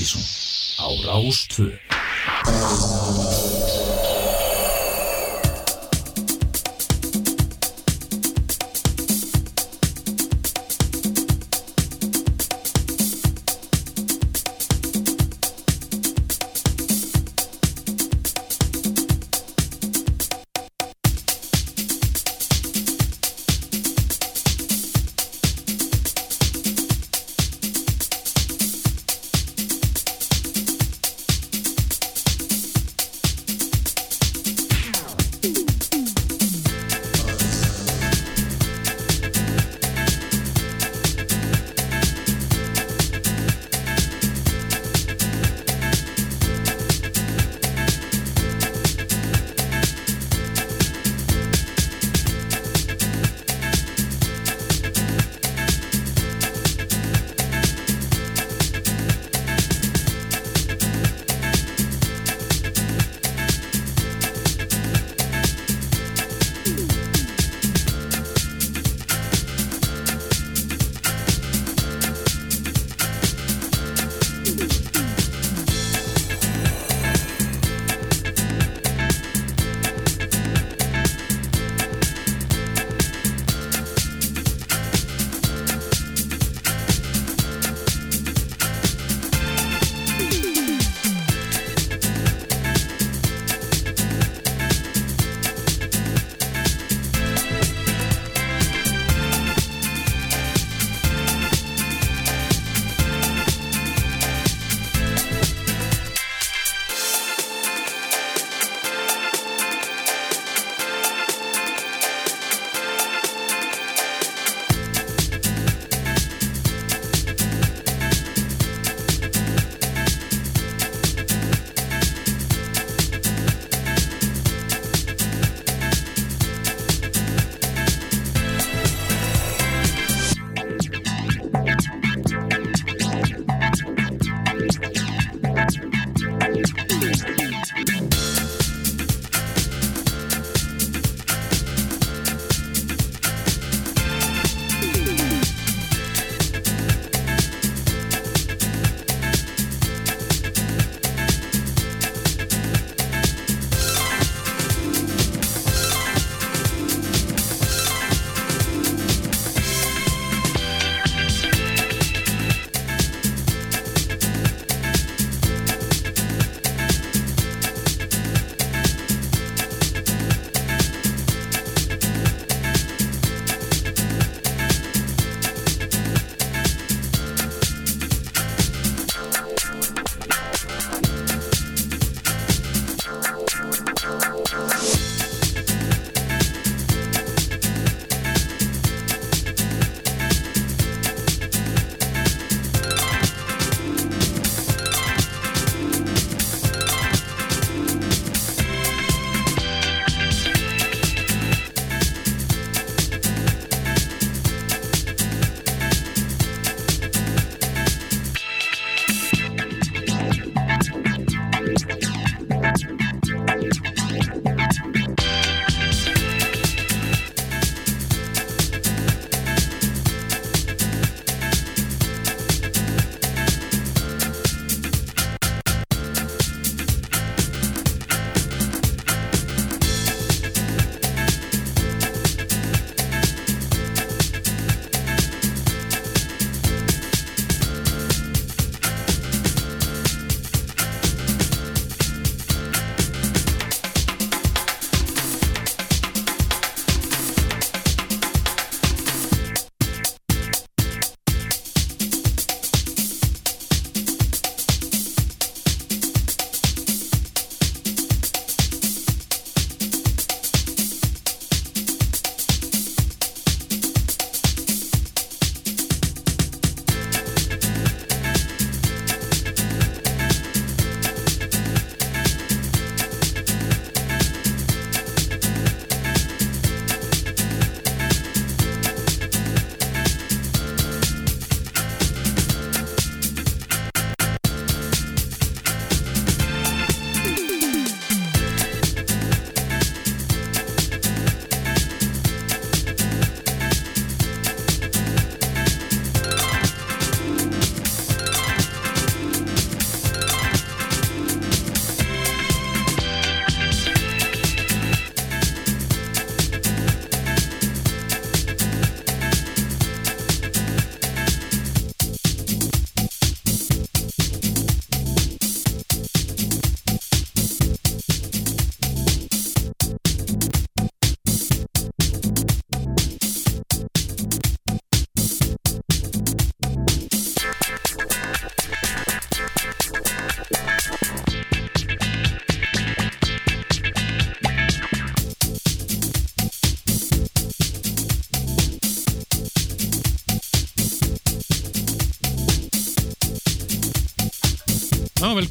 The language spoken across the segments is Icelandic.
Ástísson á Rástvö.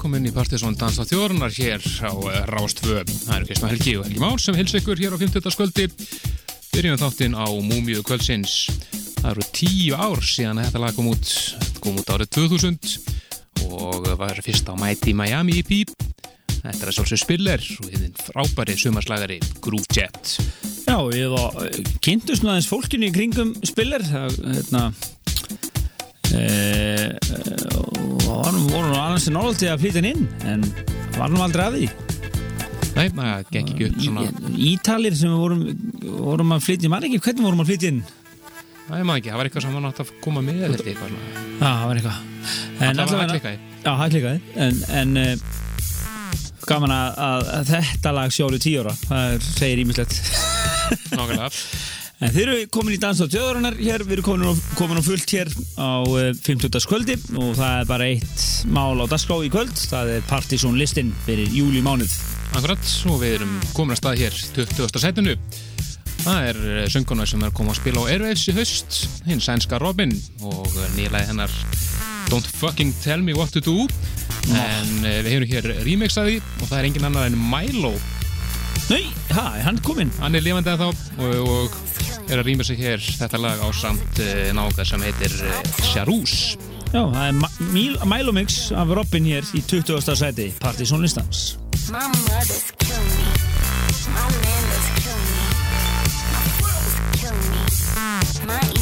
Velkomin í Partiðsson Dansa þjórunar hér á eh, Rástvö. Það eru Kristma Helgi og Helgi Már sem hils ykkur hér á 50. sköldi. Byrjum þáttinn á Múmiu kvöldsins. Það eru tíu ár síðan þetta lag kom út, kom út árið 2000 og var fyrst á Mighty Miami EP. Þetta er að sjálfsög spiller og hinn frábæri sumarslagari Groove Jet. Já, ég var kynntust nú aðeins fólkinu í kringum spiller það, hérna e, í Norröldi að flytja inn en var nú aldrei að því Nei, það gekk ekki upp svona Ítalir sem við vorum, vorum að flytja maður ekki, hvernig vorum að flytja inn? Er maður ekki, það var eitthvað sem hann átt að koma með þetta eitthvað. Já, það var eitthvað Það var allavega- hættlikaði. Já, það klikaði en, en uh, gaman að, að, að þetta lag sjólu tíu ára það segir ímislegt Nákvæmlega. En þið eru komin í dans á tjóðurinnar hér, við erum komin á, komin á fullt hér á uh, 50. kvöldi og það er bara eitt mál á dagskrá í kvöld, það er Partizón listin fyrir júli mánuð. Akkurat, og við erum komin að stað hér 20. setinu. Það er sönguna sem er koma að spila á Airwaves í haust, hinn sænska Robin og nýlaði hennar Don't fucking tell me what to do en eh, við hefum hér remix að því og það er engin annar en Milo Nei, hæ, hann er kominn. hann er lifandi að þá og, og er að remixa hér þetta lag á samt uh, nága sem heitir uh, Charus Já, það er Ma- Mil- Milo Mix af Robin hér í 20. seti, Partizón listans. My mother's killing me. My landlord's killing me. My foot's killing me. My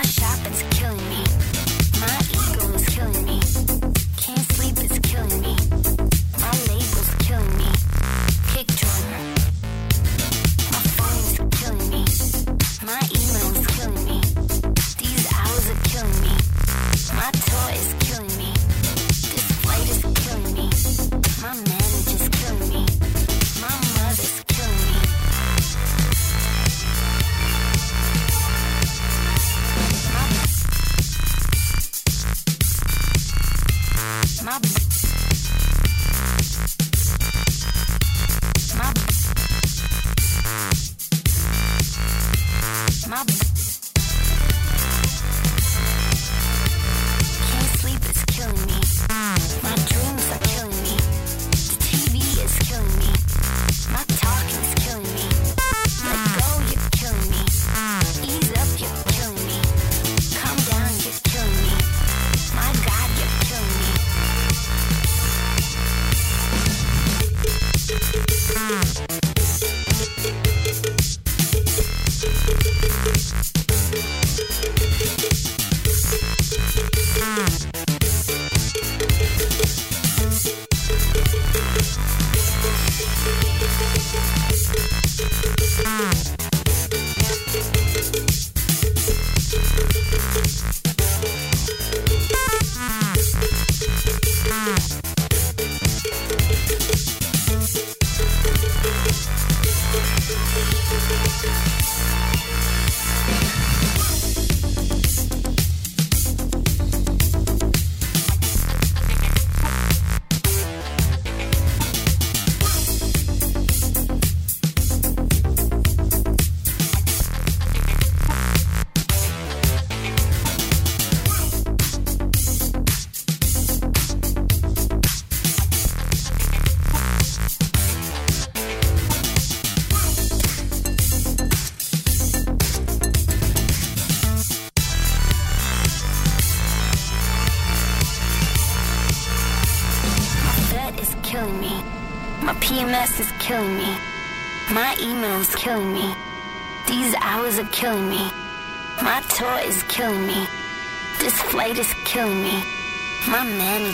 My shopping's killing me.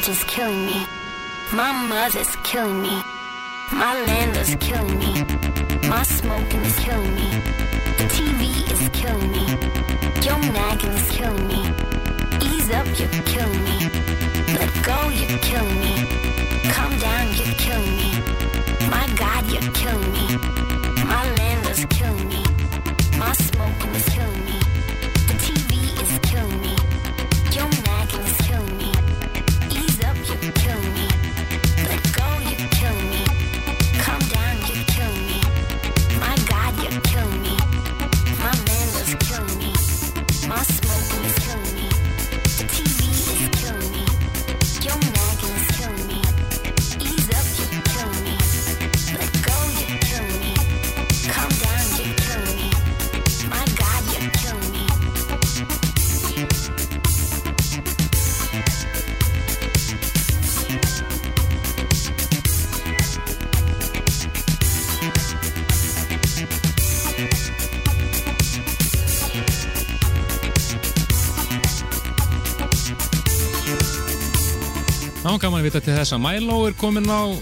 Manager's killing me. My mother's killing me. My landlord's killing me. My smoking is killing me. The TV is killing me. Your nagging is killing me. Ease up, you're killing me. Let go, you're killing me. Vita til þess að Milo er komin á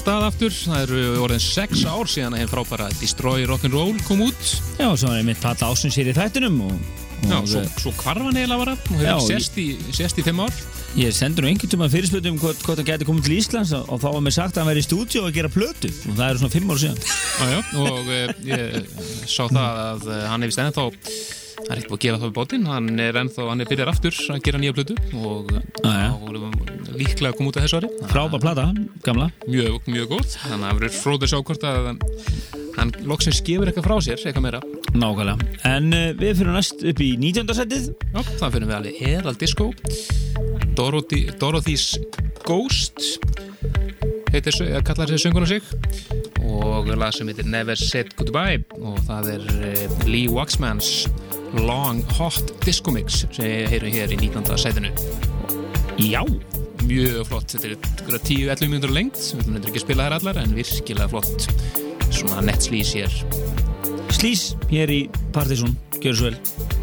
stað aftur. Það eru orðin sex ár síðan að henn frábæra Destroy Rock'n'Roll kom út. Já, og svo er einmitt palla ásins hér í þættinum og, og Já, svo, svo hvarfan eiginlega var það. Hún hefur sést í, sést í fimm ár. ég sendur nú einhvern tíma fyrirspöldum hvort, hvort hann gæti komið til Íslands og, og þá var mér sagt að hann væri í stúdíu að gera plötu og það eru svona fimm ár síðan. Já, já, og uh, ég sá það að uh, hann hefist ennþá hann er ekkert búið að gera það við bótinn hann er ennþá, hann er byrjar aftur að gera nýja plötu og þá voru líklega að koma út af þessu ári Frábær plata, gamla. mjög, mjög góð þannig að það verður fróðið að sjá hvort að hann loksins gefur eitthvað frá sér, eitthvað meira Nákvæmlega. En uh, við fyrir næst upp í 19. setið. Já, það fyrir við alveg Herald Disco Dorothy, Dorothy's Ghost heitir, kallar þessi sönguna sig og lag sem heitir Never Said Goodbye og það er uh, Lee Waxmans Long Hot Disco Mix sem ég heyrum hér í 19. sætinu Já. Mjög flott, þetta er einhverja 10-11 mínútur lengt, við ætlum ekki að spila þær allar en virkilega flott svona netslís hér Slís hér í Partizón. Gjör svo vel.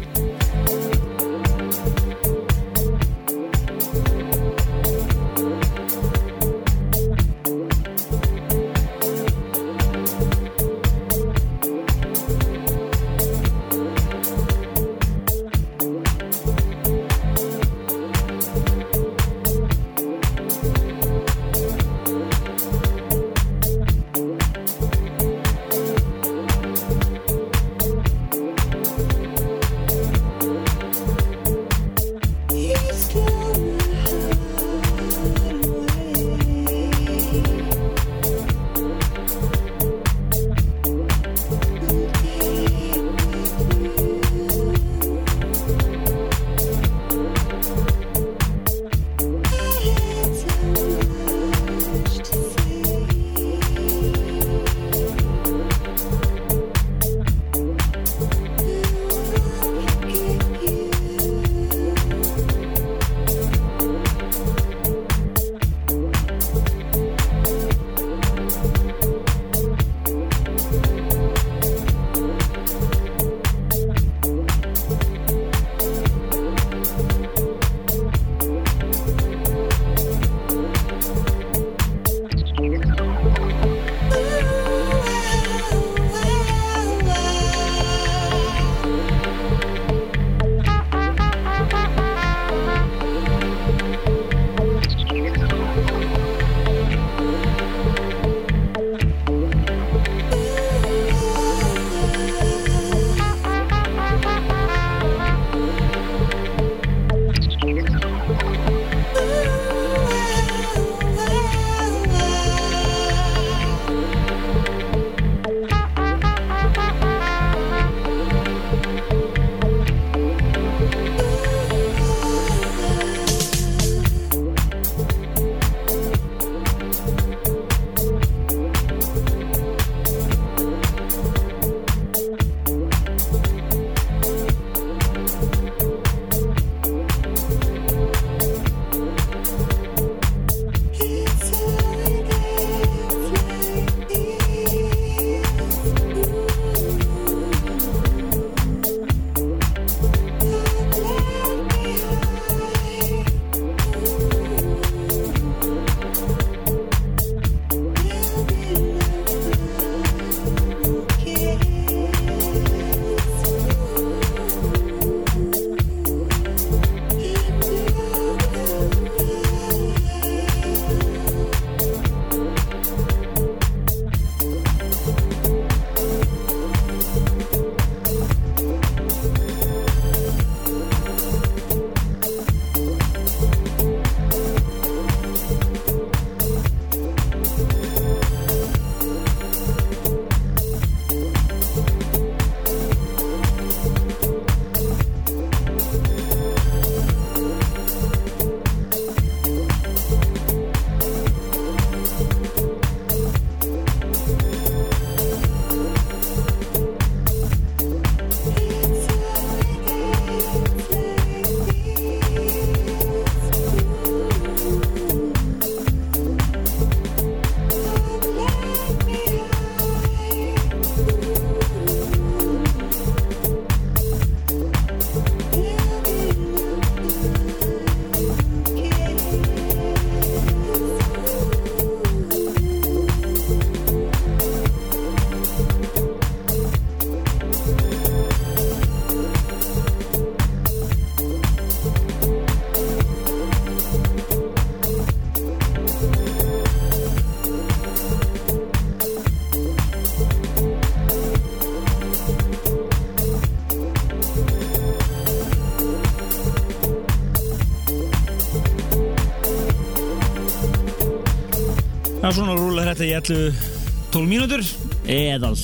Já, svona rúlar þetta í 11-12 mínútur eðal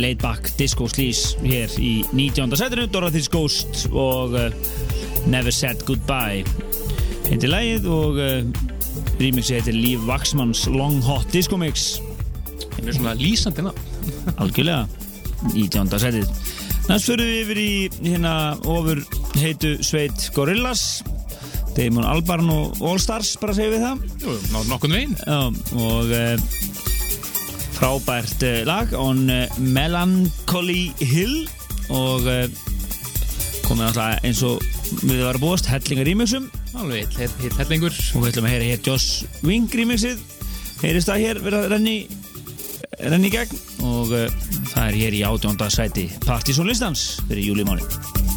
laid back disco sleaze hér í 19. setinu Dorothy's Ghost og uh, Never Said Goodbye heitir lægið og uh, remixi heitir Líf Vaxmanns Long Hot Disco Mix Það er svona lýsandi ná. algjörlega 19. setið næst fyrir við yfir í hérna ofur heitu sveit Gorillaz Damon Albarn og All Stars bara segjum við það Jú, ná nokkurn veginn. Já, og uh, frábært uh, lag on uh, Melancholy Hill og komið náttúrulega eins og við varum búast hellingar remixum Alveg, hitt, hellingur. og við ætlum að heyra hér Joss Wing remixið heyrist það hér verið að renni renni í gegn og það er hér í átjónda sæti Partizón listans fyrir júlimáni Up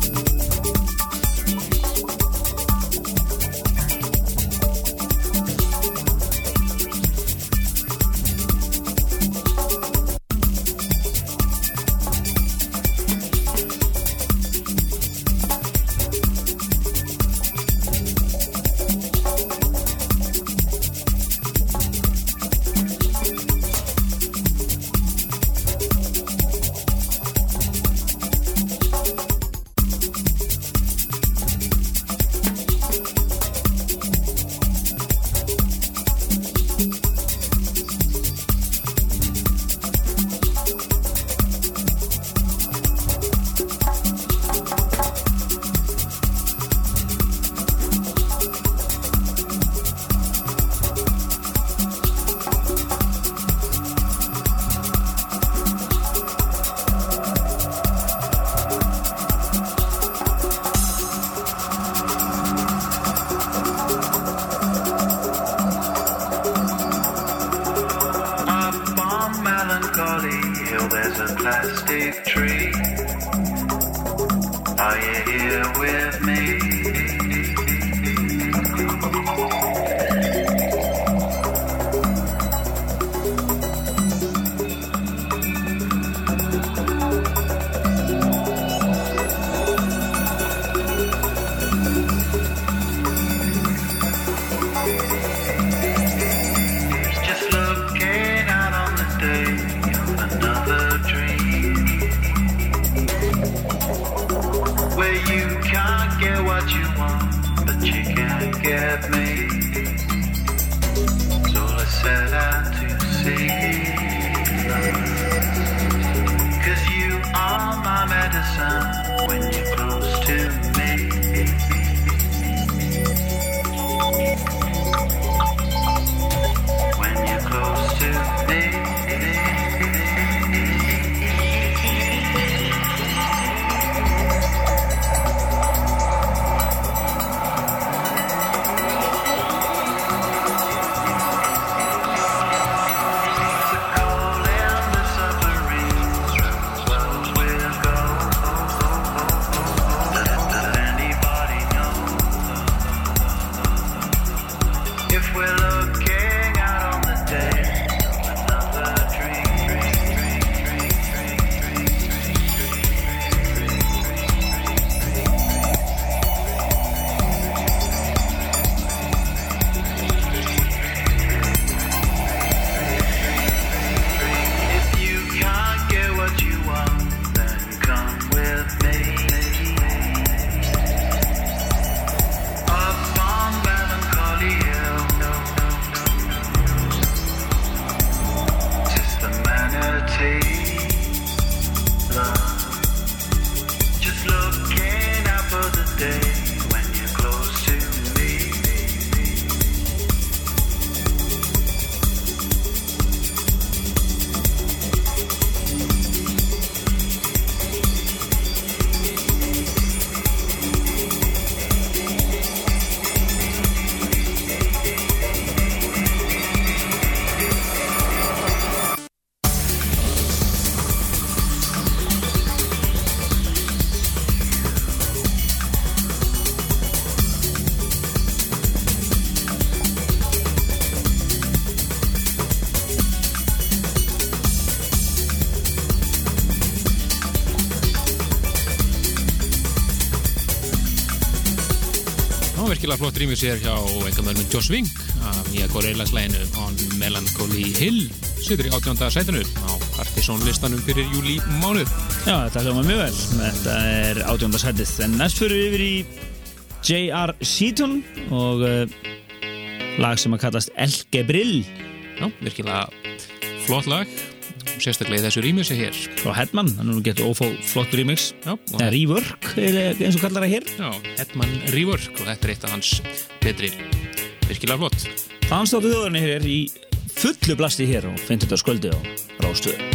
Flott rýmur sér hjá einhverjum Joss Wing af nýja Gorillaz læginu On Melancholy Hill situr í átjónda sætinu á Partisan listanum fyrir júli mánuð Já, þetta hljóma mjög vel. Þetta er átjónda sætið. En næst fyrir við yfir í J.R. Seaton og uh, lag sem að kallast Elge Brill Já, virkilega flott lag sérstaklega í þessu rýmur sér hér frá Hedman. Hann er nú getur ófó flott og Eða rework, er eins og kallar það hér. Já, Hetman Rework og þetta er eitt af hans betri virkilega flott Þann státtu þjóðurinn hér er í fullu blasti hér og finnst þetta sköldi á rástöðu.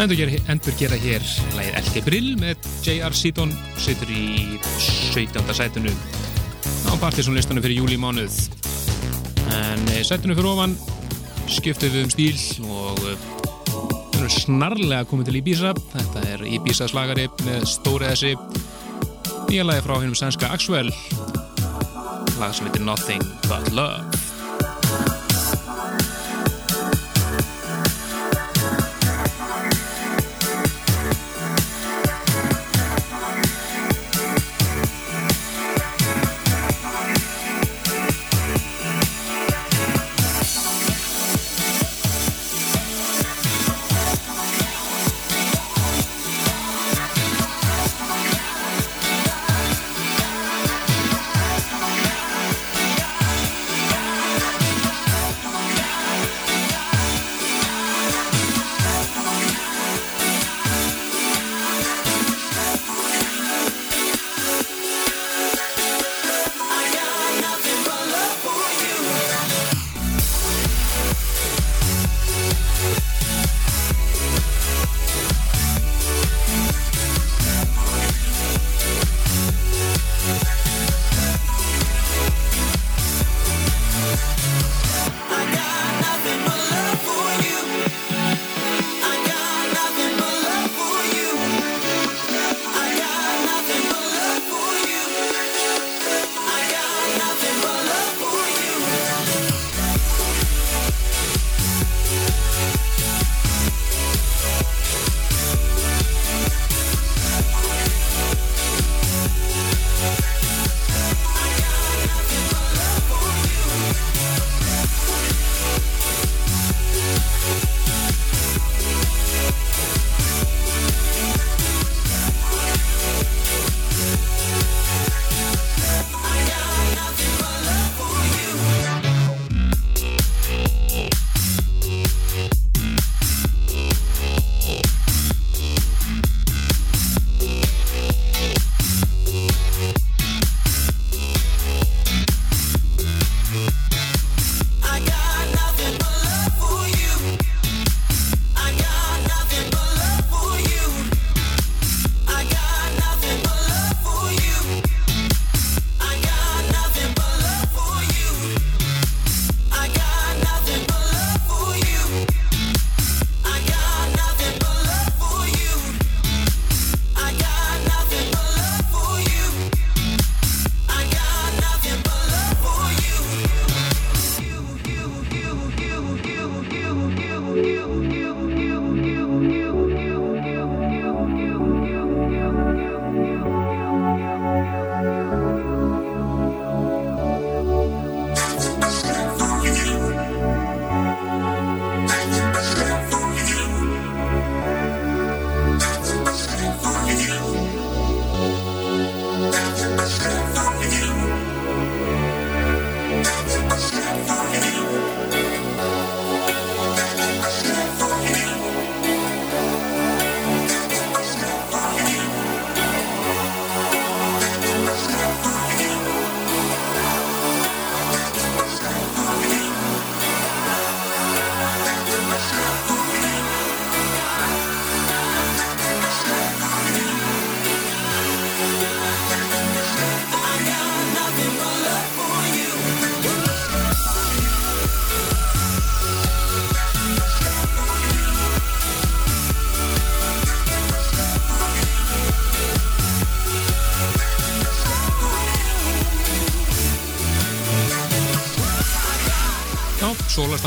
Endur, gera, hér lægir Elke Brill með J.R. Seaton situr í 17. sætunu á partysónlistunum fyrir júli mánuð en uh, sætunu fyrir ofan skiptum við um stíl og uh, við erum snarlega komið til Ibiza þetta er Ibiza slagari með stóri þessi nýja lagi frá hennum sænska Axwell lag sem heitir Nothing But Love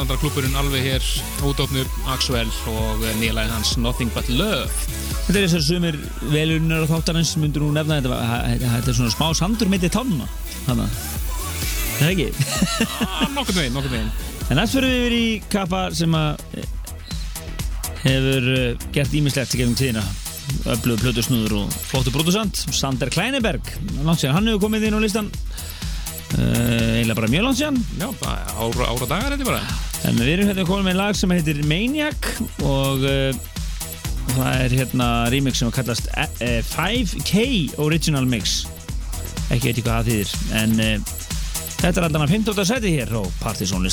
Sólastandarklúpurinn alveg hér útofnur Axwell og nýlaði hans Nothing But Love. Þetta er þessar sumir velunar og þáttarins myndur nú nefna þetta þetta þetta er svona smá sandur meiti tanna þannig það er ekki? Ah, Nokkurn veginn, nokkurn veginn. En næst fyrir við yfir í kappa sem að hefur uh, gert ímislegt í gefum tíðina. Öflugur plötusnúður og flottur brótusand Sander Kleineberg. Hann hefur komið inn á listan Uh, eiginlega bara mjög langt síðan. Já, ára, ára dagar þetta bara En við erum hérna komið með lag sem heitir Maniac og uh, það er hérna remix sem kallast 5K eh, Original Mix ekki veit ég hvað það þýðir en uh, þetta er alltaf 15. seti hér á Partizón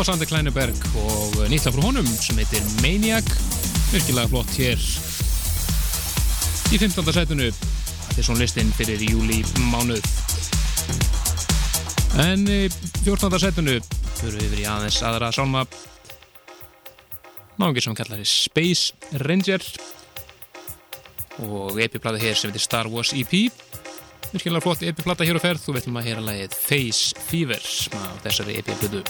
var Sander Kleineberg og nýtt af frá honum sem heitir Maniac. Virkilega flott hér í 15. sætunu þetta er svona listinn fyrir júli mánuð en í 14. sætunu fyrir við yfir í aðeins aðra sálma. Náðungir sem kallar Space Ranger. Og epiplata hér sem heitir Star Wars EP virkilega flott epiplata hér á ferð. Þú veitum að heyra lagið Face Fever á þessari epiplötu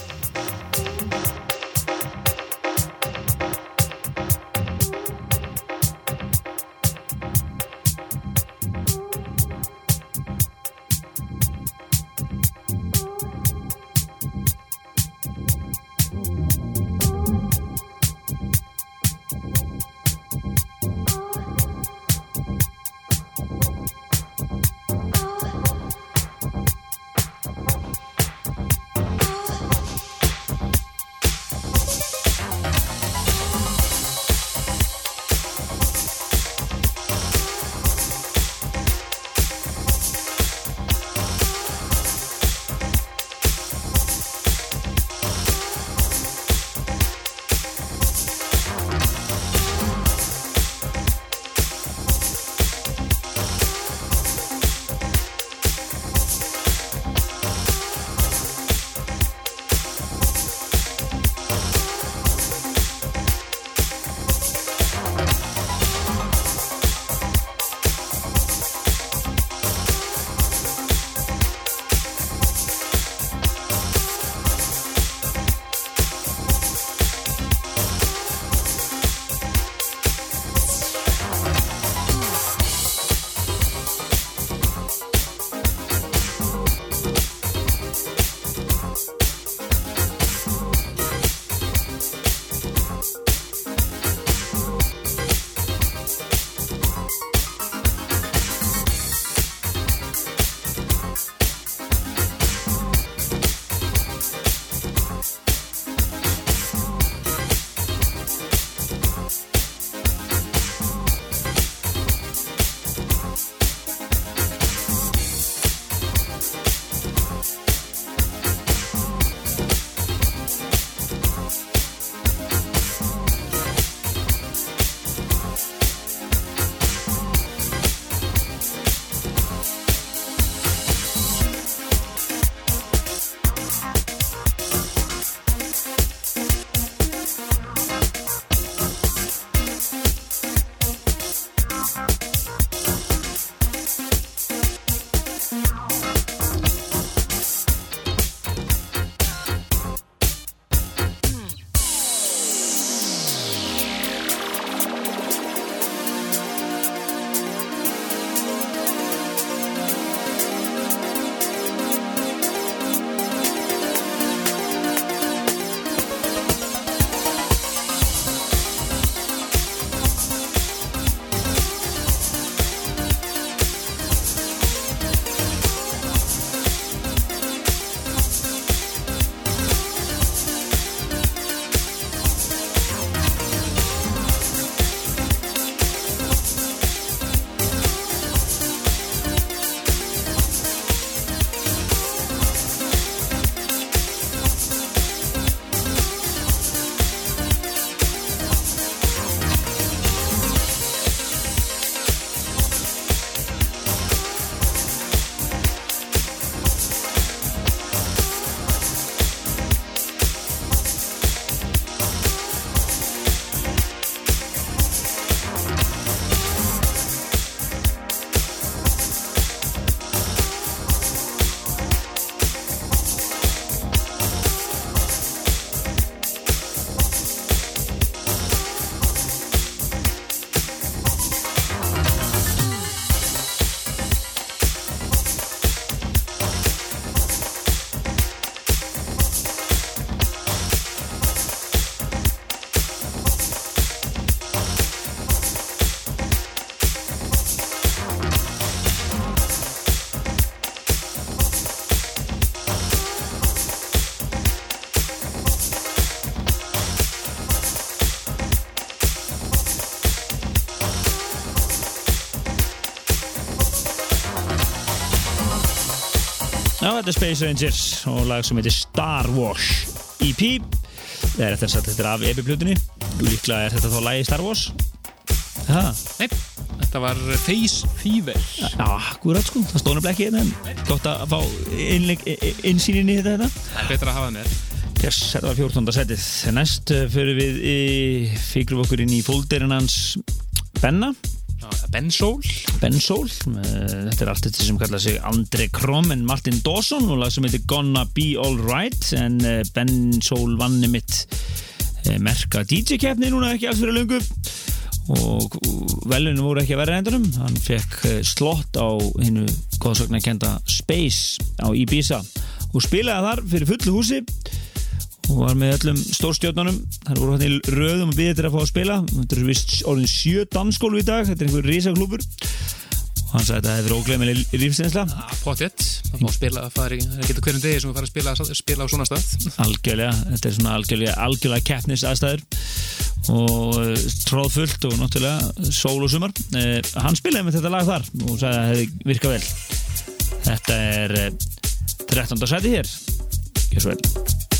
Er Space Rangers og lag sem heitir Star Wars EP Það er eftir að þetta er af epi-plötunni Líklega er þetta þá lagi Star Wars. Nei, þetta var Face Fever. Akkurat sko. Það nefnilega ekki hérna en Gott að fá innsýnin í þetta, þetta Það er betra að hafa það með. Yes, þetta var 14. setið. Næst uh, fyrir við í, fíkrum okkur inn í fólderinn hans Benna, Já, það Ben Soul Ben Soul. Uh, þetta er allt þetta sem kallar sig Andre Krom en Martin Dawson og lag sem heitir Gonna Be Alright en uh, Ben Soul vanni mitt uh, merka DJ-kefni núna ekki alls fyrir löngu og velunum voru ekki að vera endanum hann fekk uh, slott á hinnu góðsögna kenda Space á Ibiza og spilaði þar fyrir fullu húsi og var með öllum stórstjórnunum. Þar voru hann í röðum og býðið til að fá að spila. Þetta er vist orðin sjö dansskólu í dag. Þetta er einhver risaklúpur og hann sagði að þetta hefur ógleimileg lífsinsla Pottet, það má spila það geta hverjum degi sem við fara að spila, spila á svona stað. Algjörlega, þetta er svona algjörlega algjörlega keppnis aðstæður og uh, tróðfullt og náttúrulega sól og sumar. Uh, hann spilaði með þetta lag þar og sagði að það hefði virkað vel. Þetta er uh, 13. sæti hér. Gjör svo vel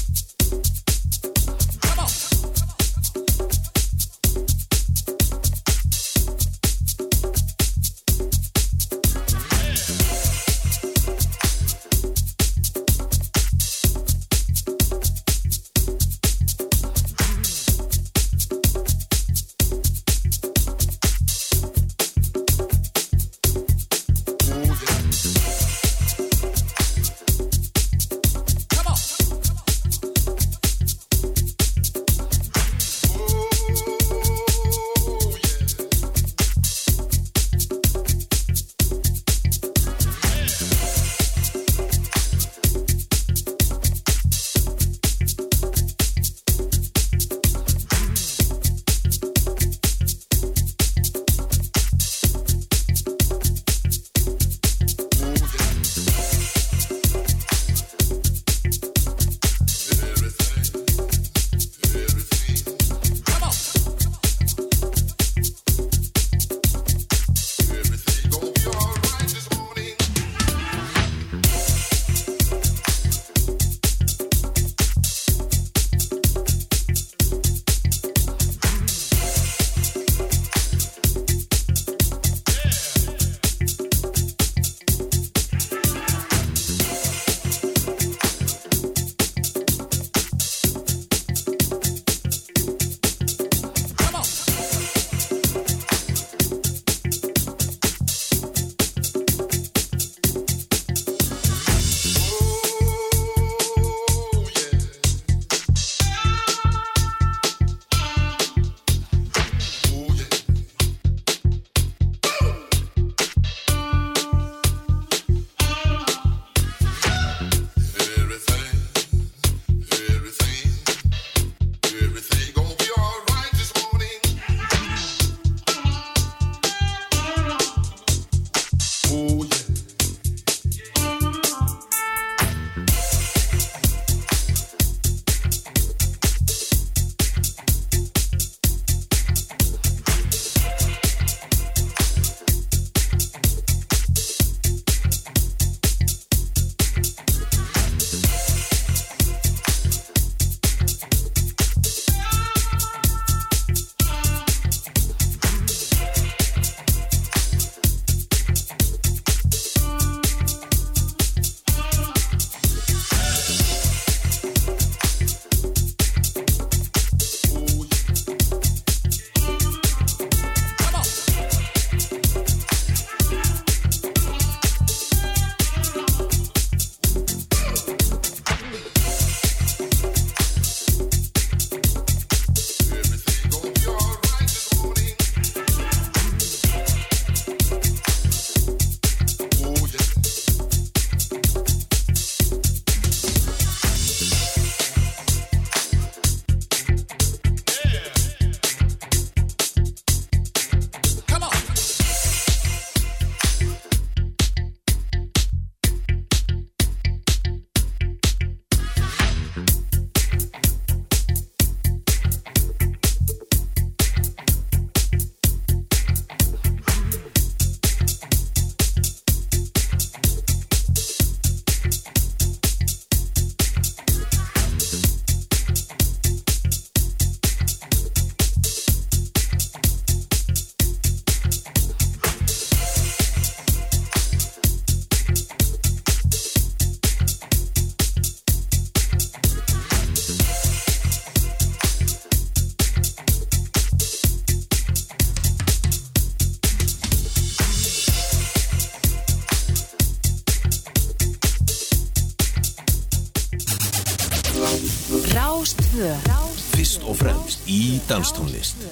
danstónlist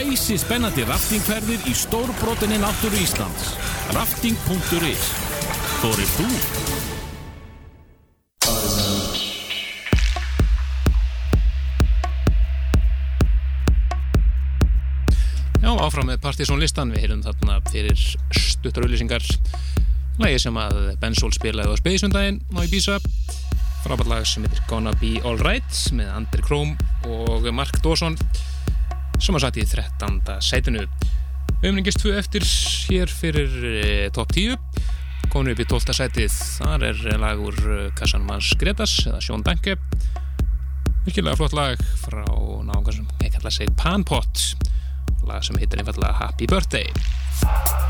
Æsi spennandi raftingferðir í stórbrotinni náttúru Íslands. Rafting.is Þórið þú? Áfram með Partizón listan, við heyrum þarna fyrir stuttar auðlýsingar lægi sem að Ben Sol spilaði á Spacesundaginn á Ibiza frábært lag sem heitir Gonna Be Alright með Andri Króm og Mark Dawson sem að satt í 13. sætinu umringist tvö eftir hér fyrir eh, top 10 komin upp í 12. sætið þar er lag úr eh, Kassan Mans Gretas eða Sjón Danke virkilega flott lag frá náðungar sem sig Panpot lag sem heitir einfallega Happy Birthday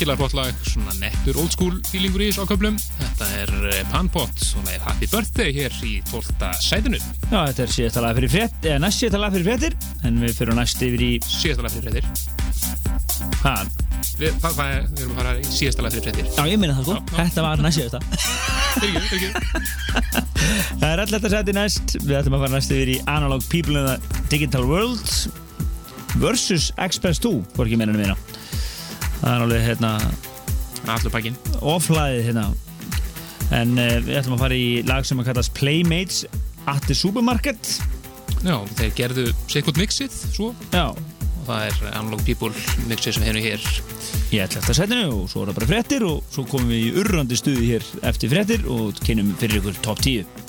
virkilega flott lag, svona nettur old school feelingur í þessu áköflum. Þetta er eh, Panpot, svona er Happy Birthday hér í 12. sætinu. Já, þetta er síðasta lag fyrir frétt, eða næst síðasta lag fyrir fréttir, en við fyrir næst yfir í, Síðasta lag fyrir fréttir. hvað? Við, við erum að fara í síðasta lag fyrir fréttir. Já, ég minna það sko, Já, já. þetta var næst. Fyrir ekki, fyrir ekki. Það er alltaf þetta sæti næst, við ætlum að fara næst yfir í Analog People in the Digital World versus Express 2, hvorki menninu mína. Það er alveg, hérna, Allur pakkin. offlæðið hérna en uh, við ætlum að fara í lag sem að kallast Playmates at the Supermarket Já, þeir gerðu sikkert mixið, svo. já, Og það er Analog People mixið sem hefur hér. ég ætla eftir að setja og svo er það bara fréttir og svo komum við í urrandi stuði hér eftir fréttir og kynum fyrir ykkur top 10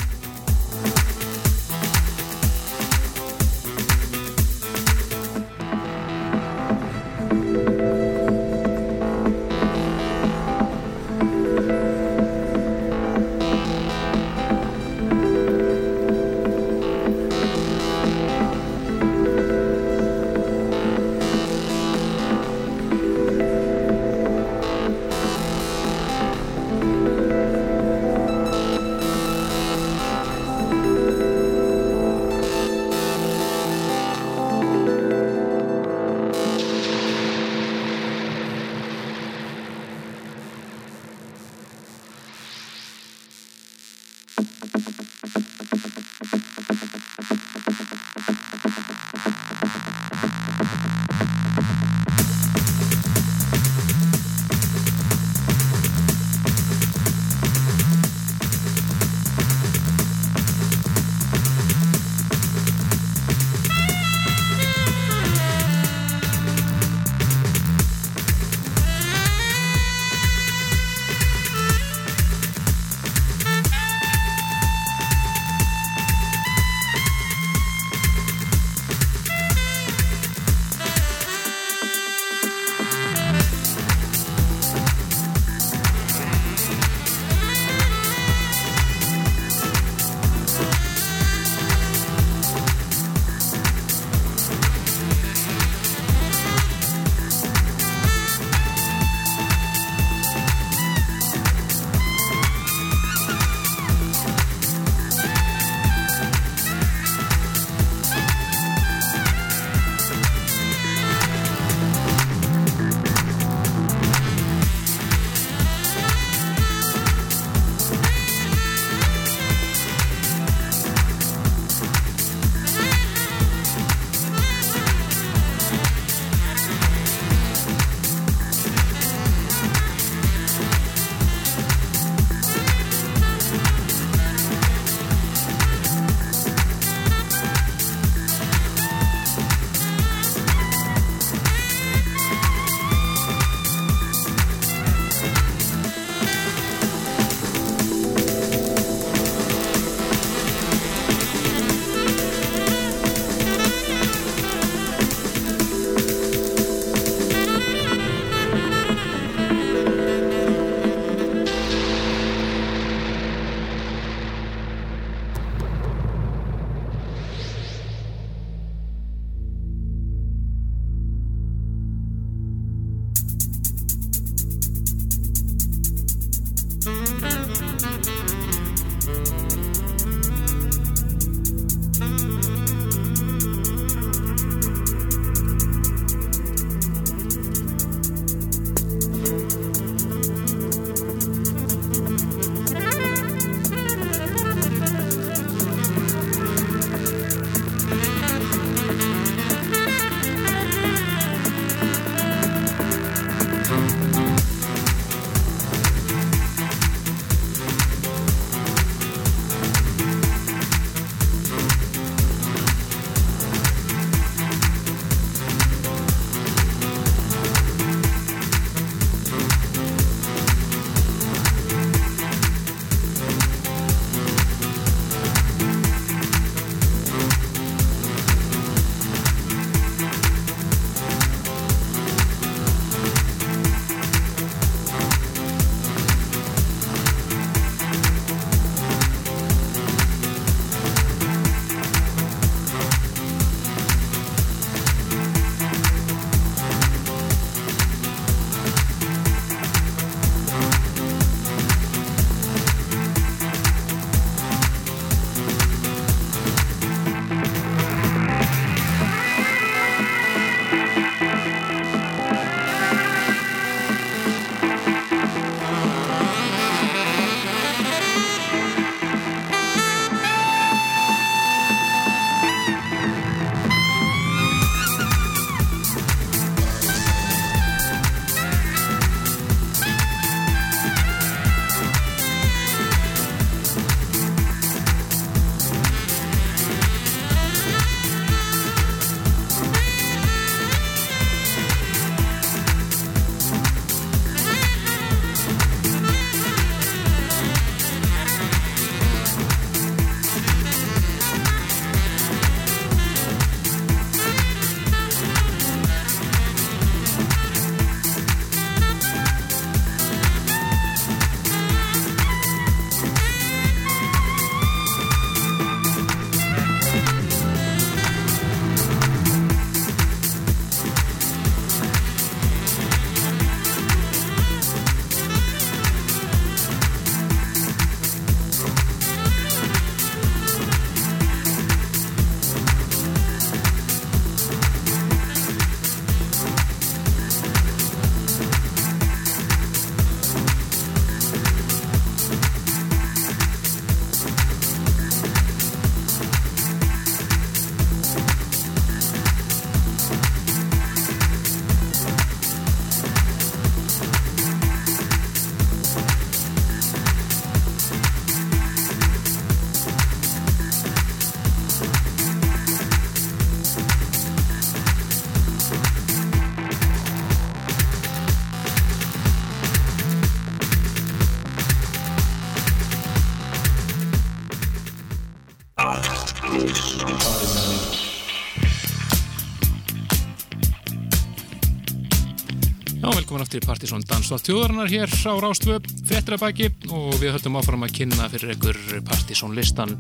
Aftur í Partisón Dansdótt þjóðarinnar hér á Rástvö, frettir að baki og við höldum áfram að kynna fyrir ykkur Partisón listan.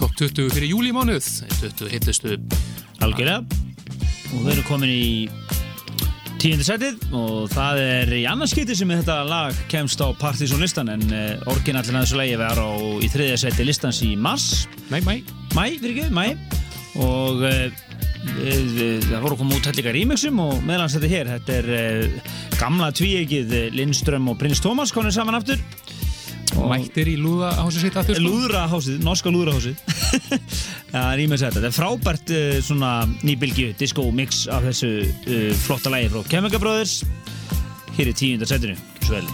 Top 20 fyrir júlímánuð, 20 hittustu. Algjörlega. Og við erum komin í tíundu setið og það er í annarskipti sem þetta lag kemst á Partizón listan en uh, orginallin að þessu lagi var á í þriðja seti listans í mars. Nei, mæ, mæ, fyrir ekki, mæ. Og við, það voru koma út hellinga remixum og meðlans þetta hér þetta er uh, gamla tvíegið Lindström og Prins Tómas konið saman aftur. Og- mættir í lúðahási sitt aftur sko? Lúðrahásið, norska lúðrahásið Já, rýmið þetta Þetta er frábært uh, svona nýbylgju disco mix af þessu uh, flotta lægi frá Brothers. Hér í tíundar setinu. Svo vel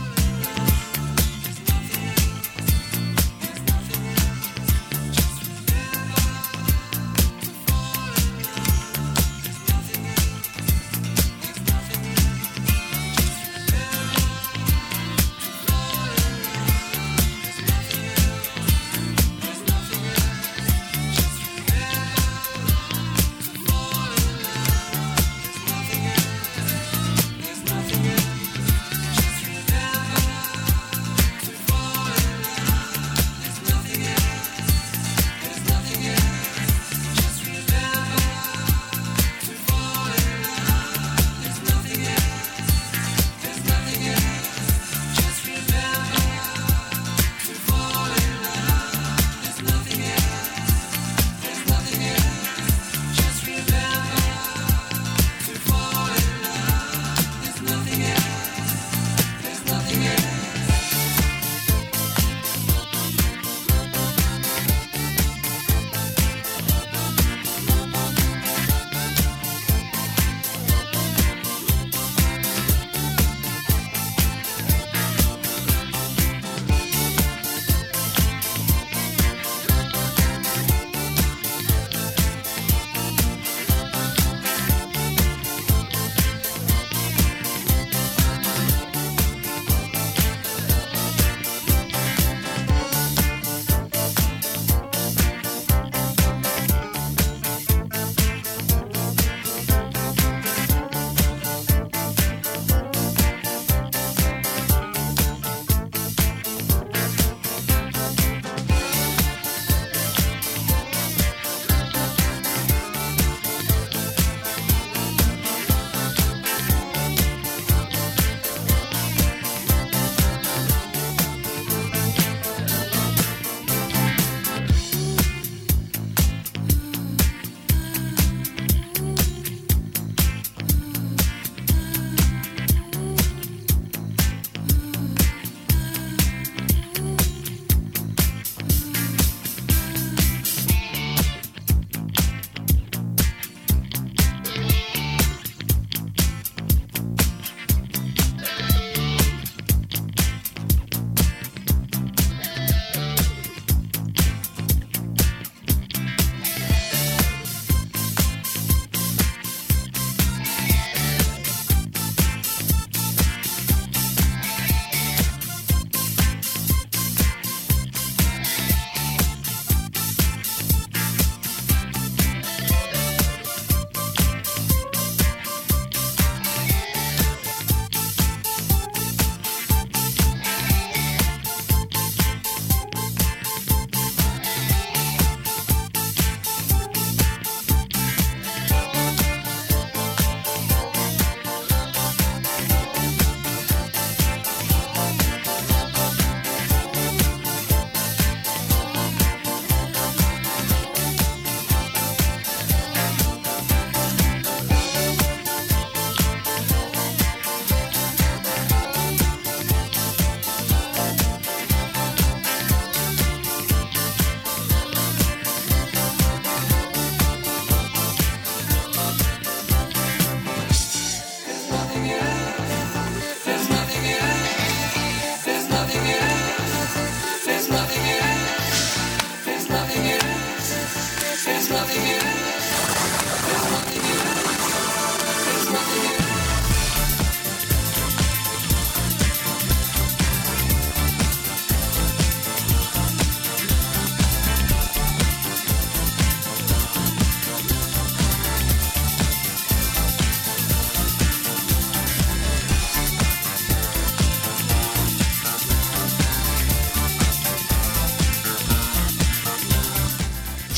There's nothing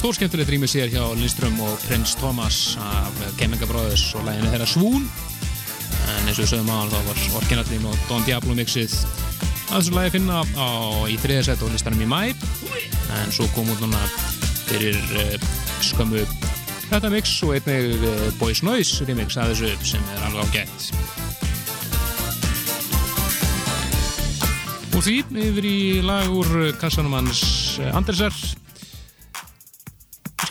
stórskemmtilegt rýmið sér hjá Lindström og Prins Thomas af Kemminga Brothers og læginu þeirra Svún en eins og við sögum hann þá var orginallin og Don Diablo mixið. Að þessu lagi finna á, í þriðasett og listanum í mæ en svo kom út núna fyrir uh, skömmu þetta mix og einnig uh, Boys Noise remix að þessu sem er alveg ágætt. Og því yfir í lag úr kassanum hans eh, Andersar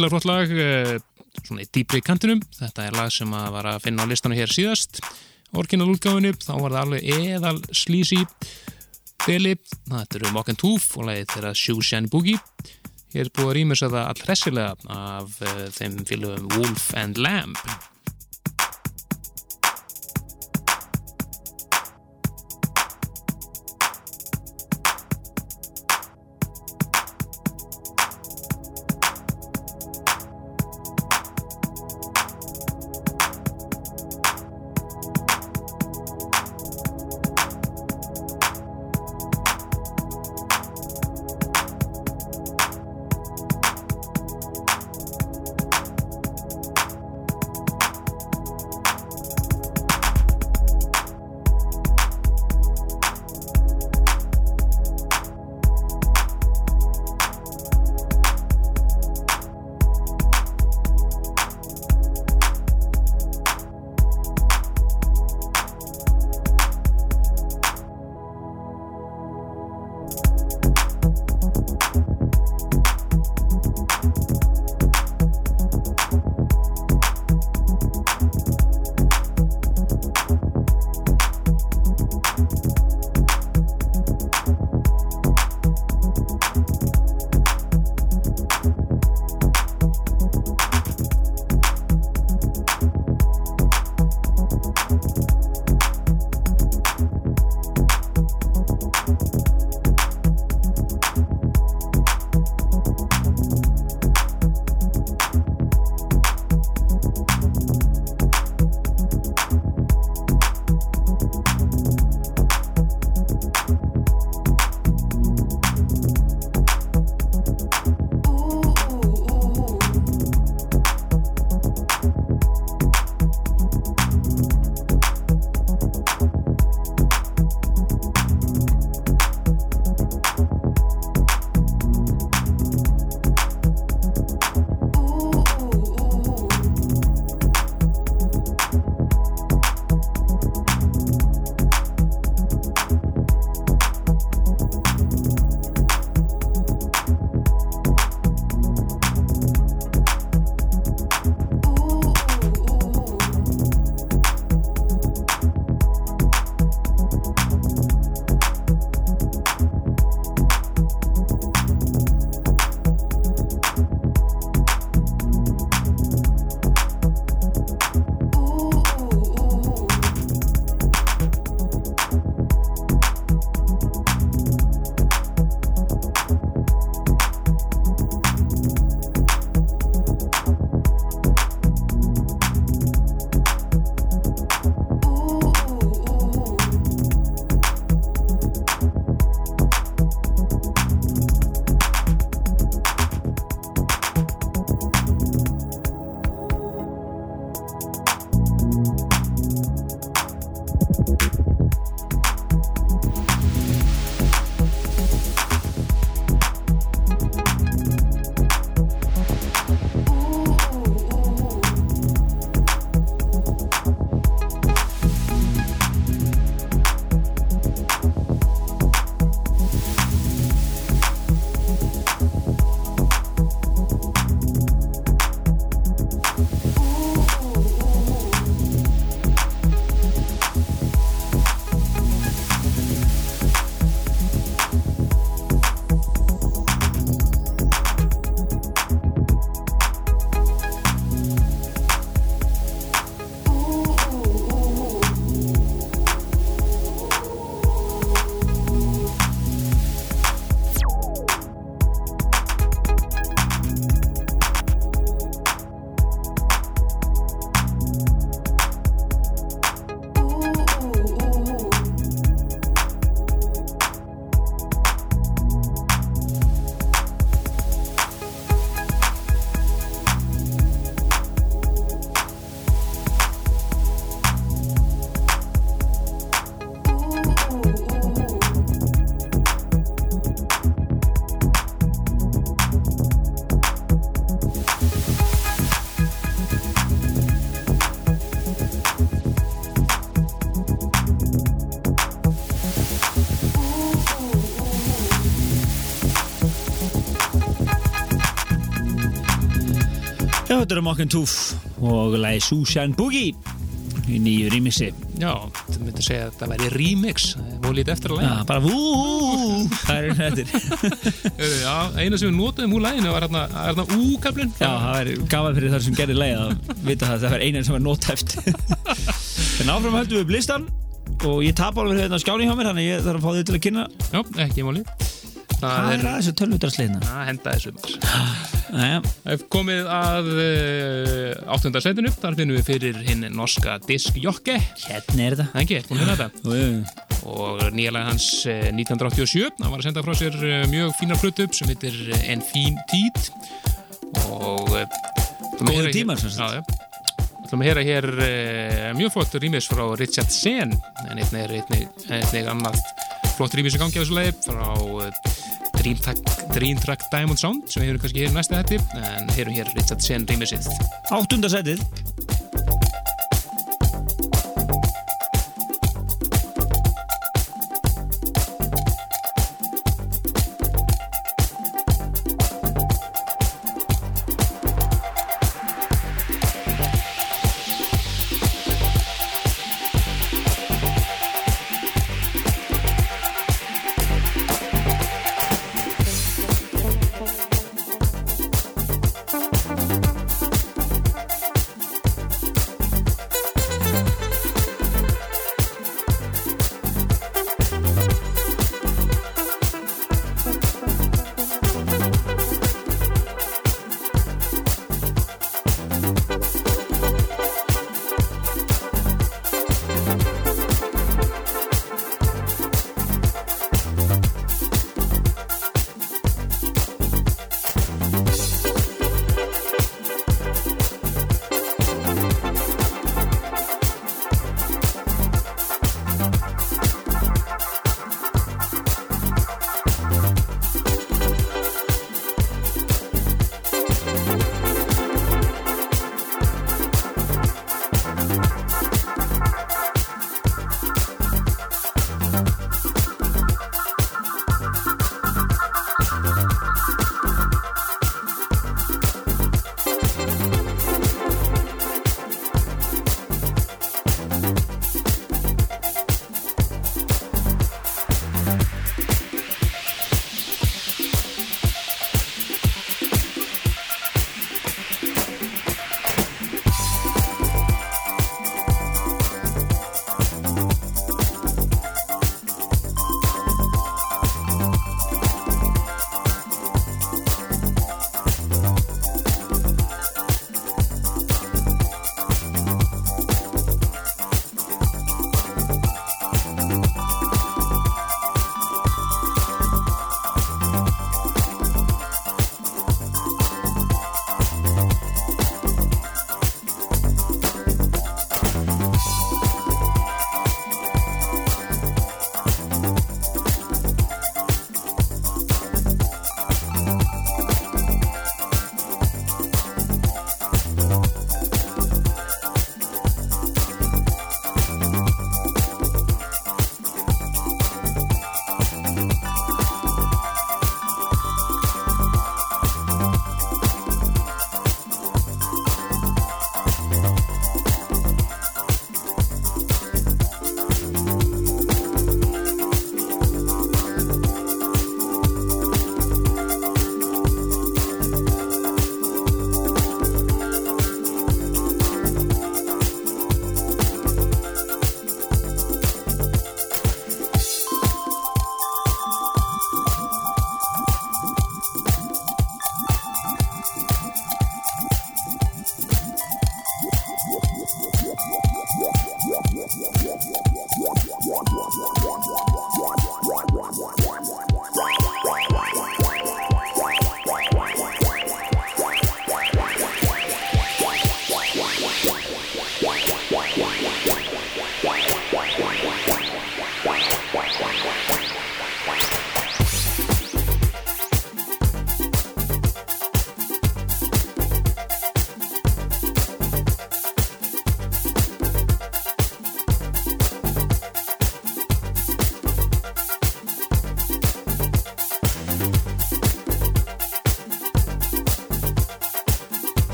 virkilega flott lag uh, svona í dýpri kantinum. Þetta er lag sem að var að finna á listanum hér síðast. Orginal útgáfinu þá var það alveg eðal slísi. Beli, þetta eru and Tooth og lagið þeirra Shoe Shine Boogie. Hér er búið að rýmur sér það allhressilega af uh, þeim fylgum Wolf and Lamb þetta er Mock and Tooth og lagi Sushan Boogie í nýju remixi. Já, þú myndir segja að þetta væri remix Það voru lítið eftir að Já, læna bara vú, það er þetta. Já, eina sem við notuðum úr læginu var hérna, hérna úkablin Já, það er gaman fyrir þar sem gerir leið að vita það að það er einan sem er nótæft. en áfram höldum við upp listan og ég tap alveg hérna á skjáni hjá mér, þannig ég þarf að fá þig til að kynna. Já, ekki máli Hvað Það er er að þessu tölvudarsleina? að henda þessu Er komið að uh, áttunda setinu, þar finnum við fyrir hinn norska diskjokke hérna er þetta. Er búin að finna þetta og nýjalega hans eh, 1987 hann var að senda frá sér eh, mjög fínar plötu upp sem heitir eh, En fín tíð og eh, hér- tímar, sem sagt. Já, já. ætlum að heyra hér mjög flott rýmis frá Richard Sen en einnig er einnig, annað flott rýmis í gangi á þessu leið frá uh, Dream, Track, Diamond Sound sem við hefum kannski hér næsta hætti en heyrum hér Richard Sen rýmisið Áttunda setið.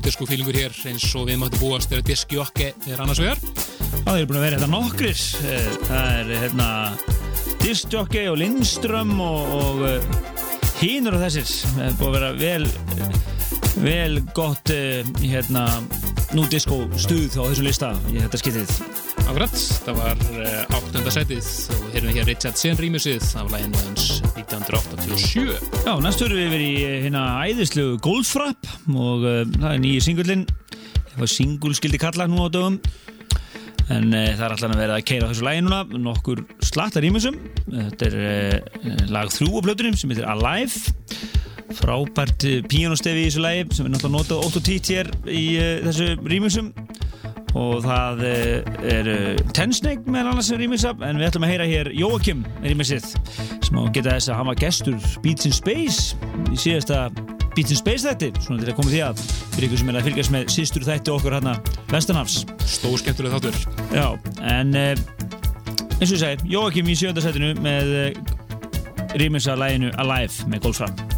Nútisku fílingur hér eins og við máttum búast þegar diskjokki er annars vegar. Það er búin að vera hérna nokkrir. Eh, Það er hérna Discjockey og Lindström og, og hínur og þessir. Það er búin að vera vel, vel gott eh, hérna núdisko stuð á þessu lista í þetta skiptið. Akkurat, það var áttunda setið og hér er hér Richard Sen rýmisið af læginu hans 1987. Já, næst höfum við yfir í eh, hérna æðislu Goldfrapp og uh, það er nýju singullin. Það var singul skildi kalla nú á dögum. En uh, það er alltaf vera að keira þessu lægi núna, nokkur slattar ímjössum. Þetta er uh, lag þrjú á plötunum sem heitir Alive. Frábært píanostefi í þessu lægi sem er náttúrulega notað 8 og 10 hér í þessu rýmjössum. Og það uh, er uh, Tensnake meðal annars sem rýmjössa, en við ætlum að heyra hér Jóakim rýmjössið sem á geta þess að hann var gestur Beats in Space í síðasta Beats in Space þætti, svona til að koma því að fyrir ykkur sem er að fylgjast með sístur þætti okkur hérna Vestanhafs. Stór skemmtuleg þáttur. Já, en uh, eins og ég segi, Jóakim í sjönda setinu með rýmins að læginu Alive með Goldfram.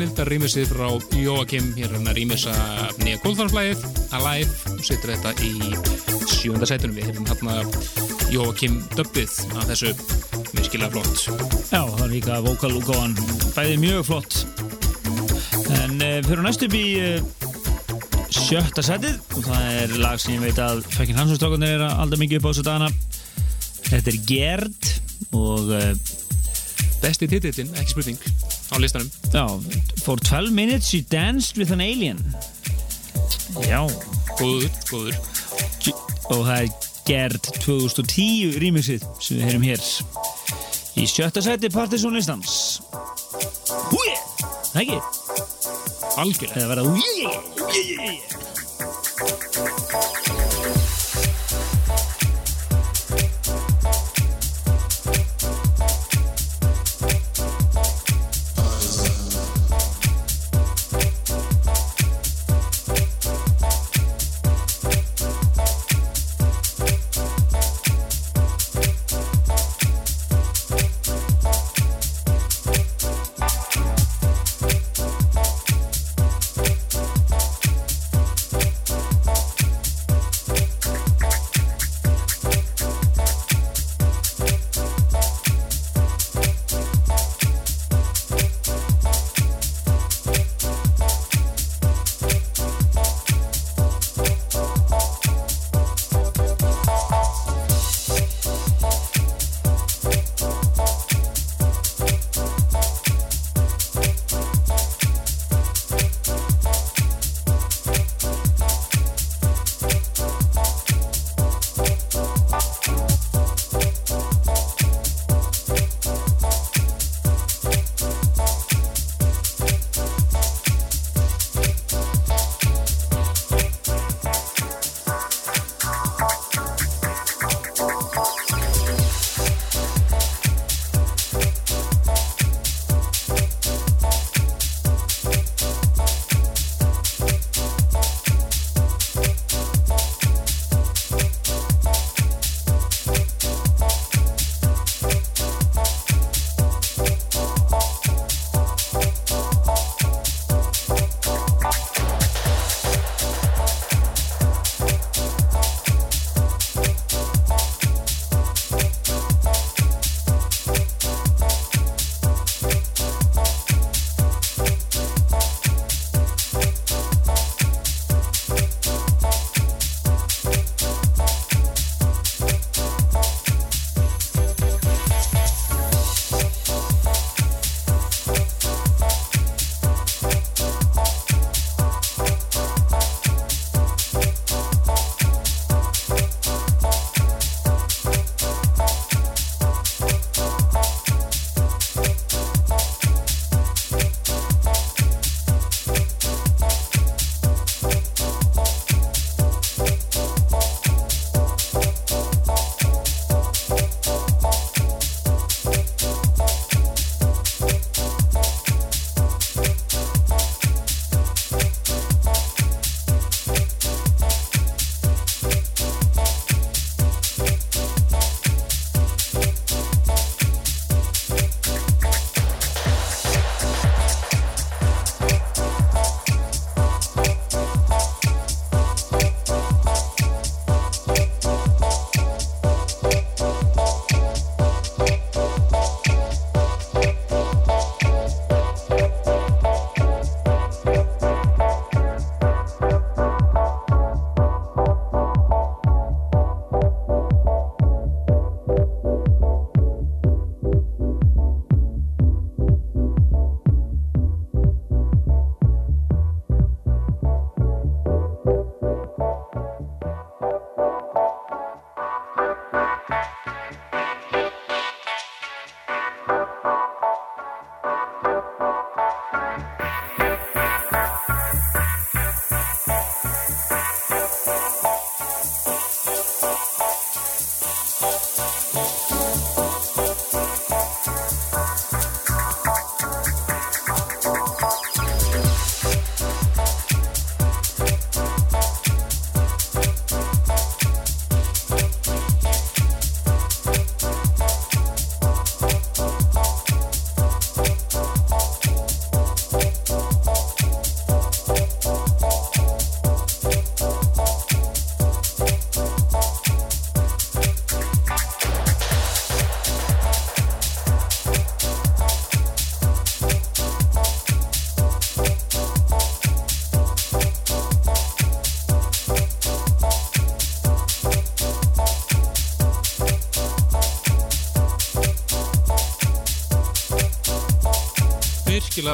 Snildar rýmisið frá Jóakim hér hann að rýmisa nýja kólþarflæðið Alive. Og setur þetta í sjönda sætunum. Við hefum hérna Jóakim döbbið af þessu. Virkilega flott. Já, það er líka vokalúkáan bæði mjög flott. En uh, fyrir næst upp í uh, sjötta setið og það er lag sem ég veit að Fekkin Hansson-strákunir er alltaf mikið upp á þessu dagana. Þetta er Gerd og uh, besti titillin, ekki spurning á listanum. Já, for 12 minutes you danced with an alien. Já. Góður, góður. Og það er Gerd 2010 remixið sem við heyrum hér í sjötta seti Partisan listans Húi, það ekki? Algjörlega. Eða verða húi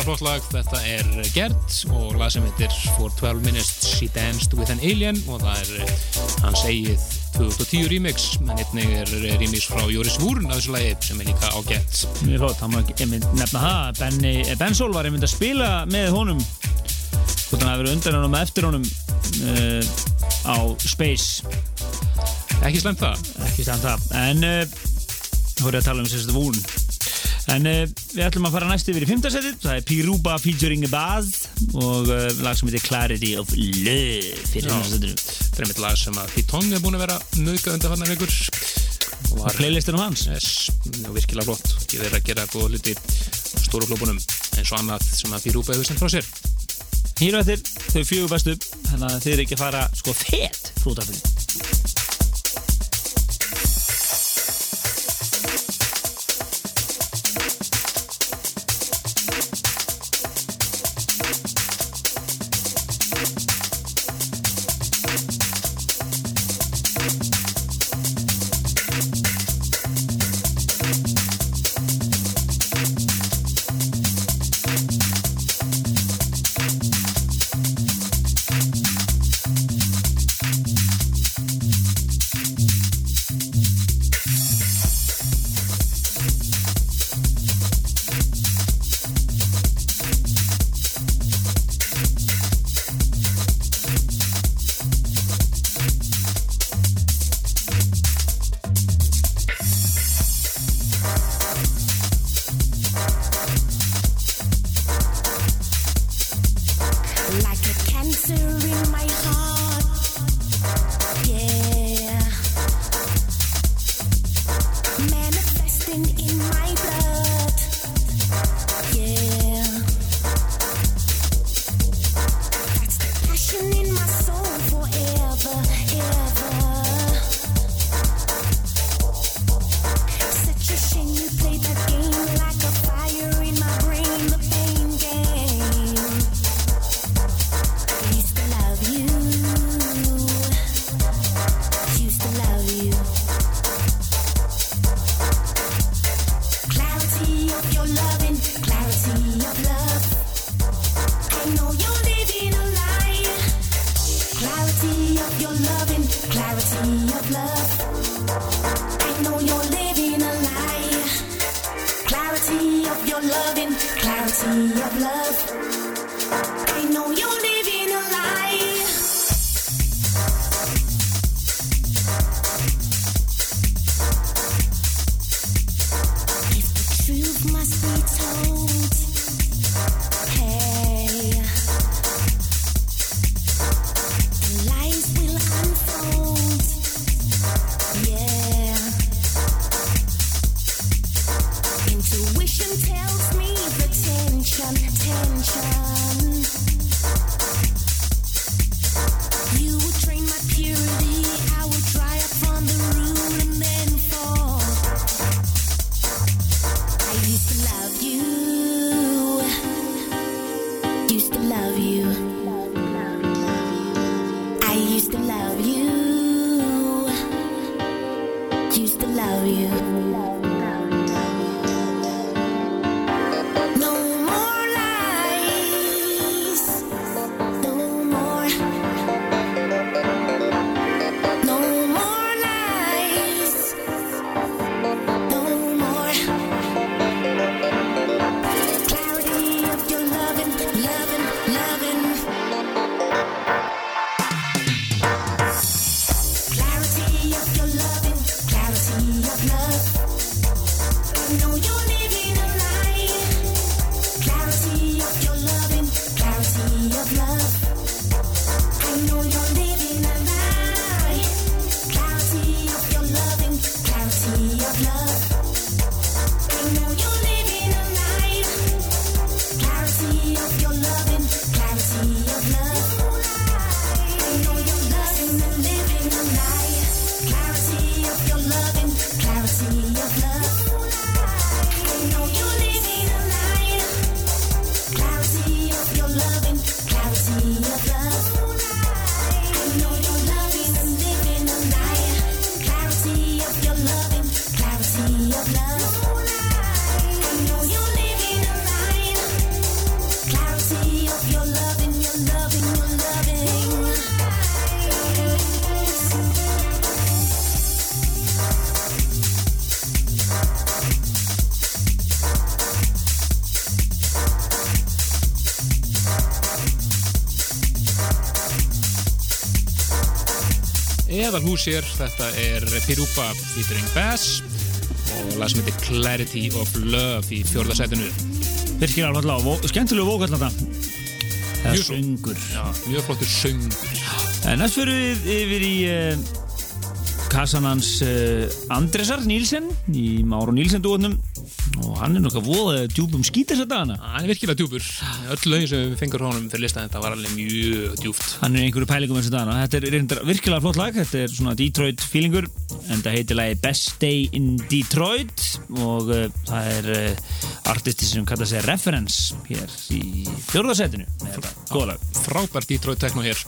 flott lag. Þetta er Gert og lag sem heitir For 12 Minutes She Danced With An Alien og það er eh, hans eigið 2010 remix, en einnig er remix frá Jóris Vúrn af þessu lagi sem er líka ágætt. Mjög flott, hann var einmitt nefna það Benny, eh, Ben Sol var einmitt að spila með honum hvort hann hafi verið undan honum og eftir honum uh, á Space Ekki slemt það. ekki stæðan það en uh, þá er ég að tala um sérstu vúrn en uh, við ætlum að fara næst yfir í fimmtarsætið það er Piruba featuring Baz og uh, lag sem heitir Clarity of Love fyrir fimmtarsætinu Þetta er einmitt lag sem að Pitong er búin að vera nöðgað undan fannar vikur. Og og playlistinum hans. Yes, virkilega flott. Ég verið að gera góða hluti á stóru klubunum eins og annað sem að Piruba hefur sendt frá sér. hér og eftir þau fjögur bestu. Þannig að þið er ekki að fara sko fett frútafinn hús hér, þetta er Pirupa featuring Bass og lag sem heitir Clarity of Love í fjórðasætinu Virkilega alveg Vó- skemmtilegu vókall þetta Það Mjög söngur. Já, mjög flottur söngur. En næst fyrir við yfir í uh, kassan hans uh, Andresar Nílsen í Máru Nílsen dúotnum og hann er nokkað voða djúpum skítis að dagana Hann er virkilega djúpur. Öll lögin sem við fengur honum fyrir listan þetta var alveg mjög djúpt Hann er einhverju pælingum þessu dagana. Þetta er reyndar virkilega flott lag. Þetta er svona Detroit feelingur En það heitir lagi Best Day in Detroit Og uh, það er uh, artisti sem kallar sig Reference Hér í lag. Frábært Detroit techno hér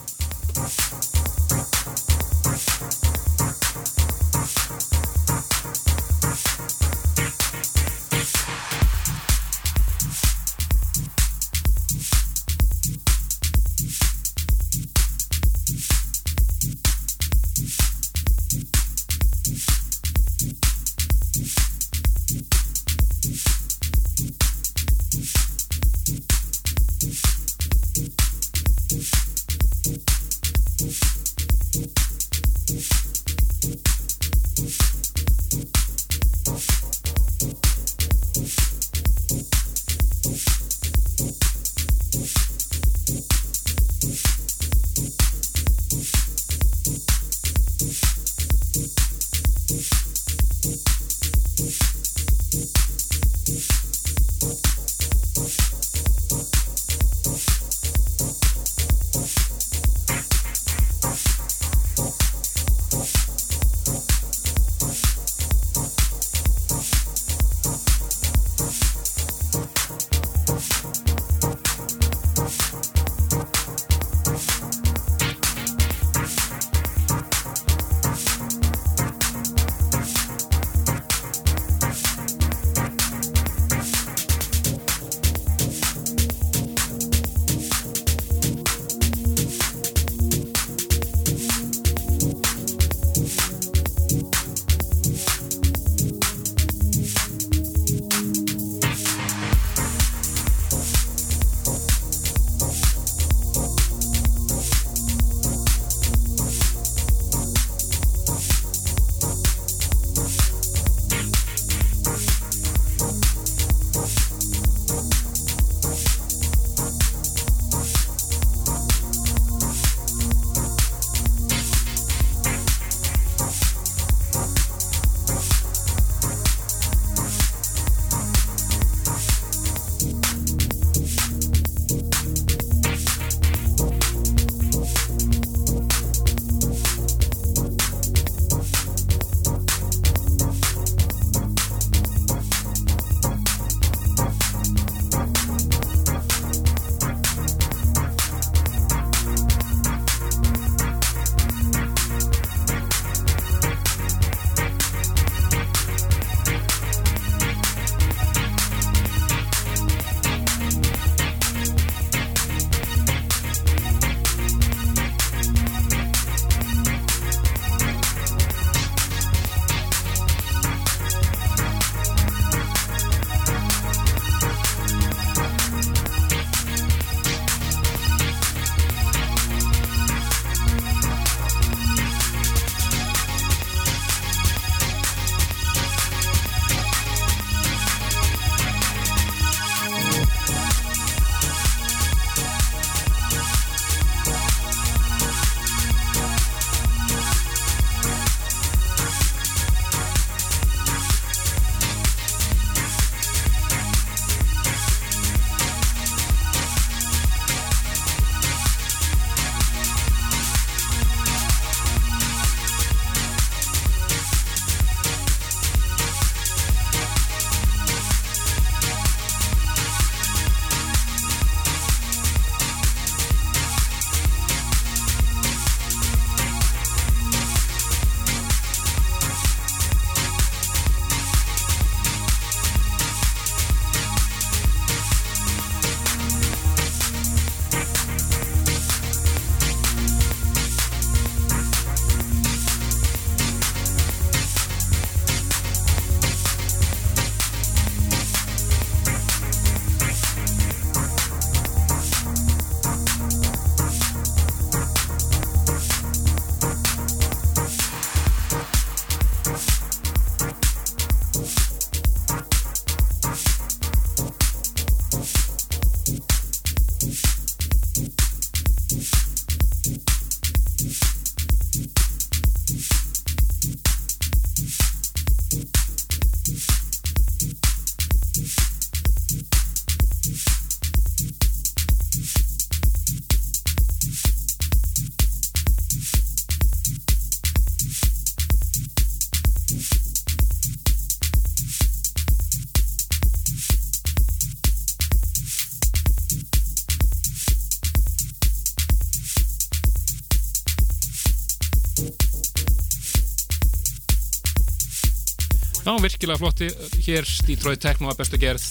virkilega flotti. Hér Detroit Techno að bestu gerð.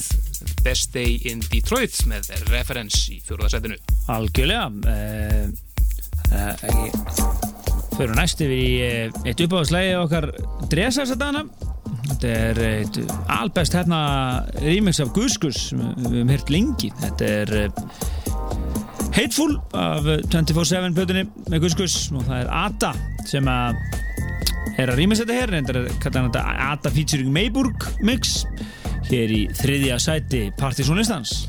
Best Day in Detroit með referens í fjóruðarsætinu Algjörlega. Uh, uh, Fyrir næst yfir í uh, eitt uppáðslægi okkar dresa þess að dana. Þetta er eitt albest hérna remix af Guskus við höfum heyrt lengi. Þetta er Hateful af 24-7 plötunni með Guskus og það er Ada sem að er að rýmis þetta hér þetta er kallar þetta Ada featuring Mayburg mix hér í þriðja sæti Partizonistans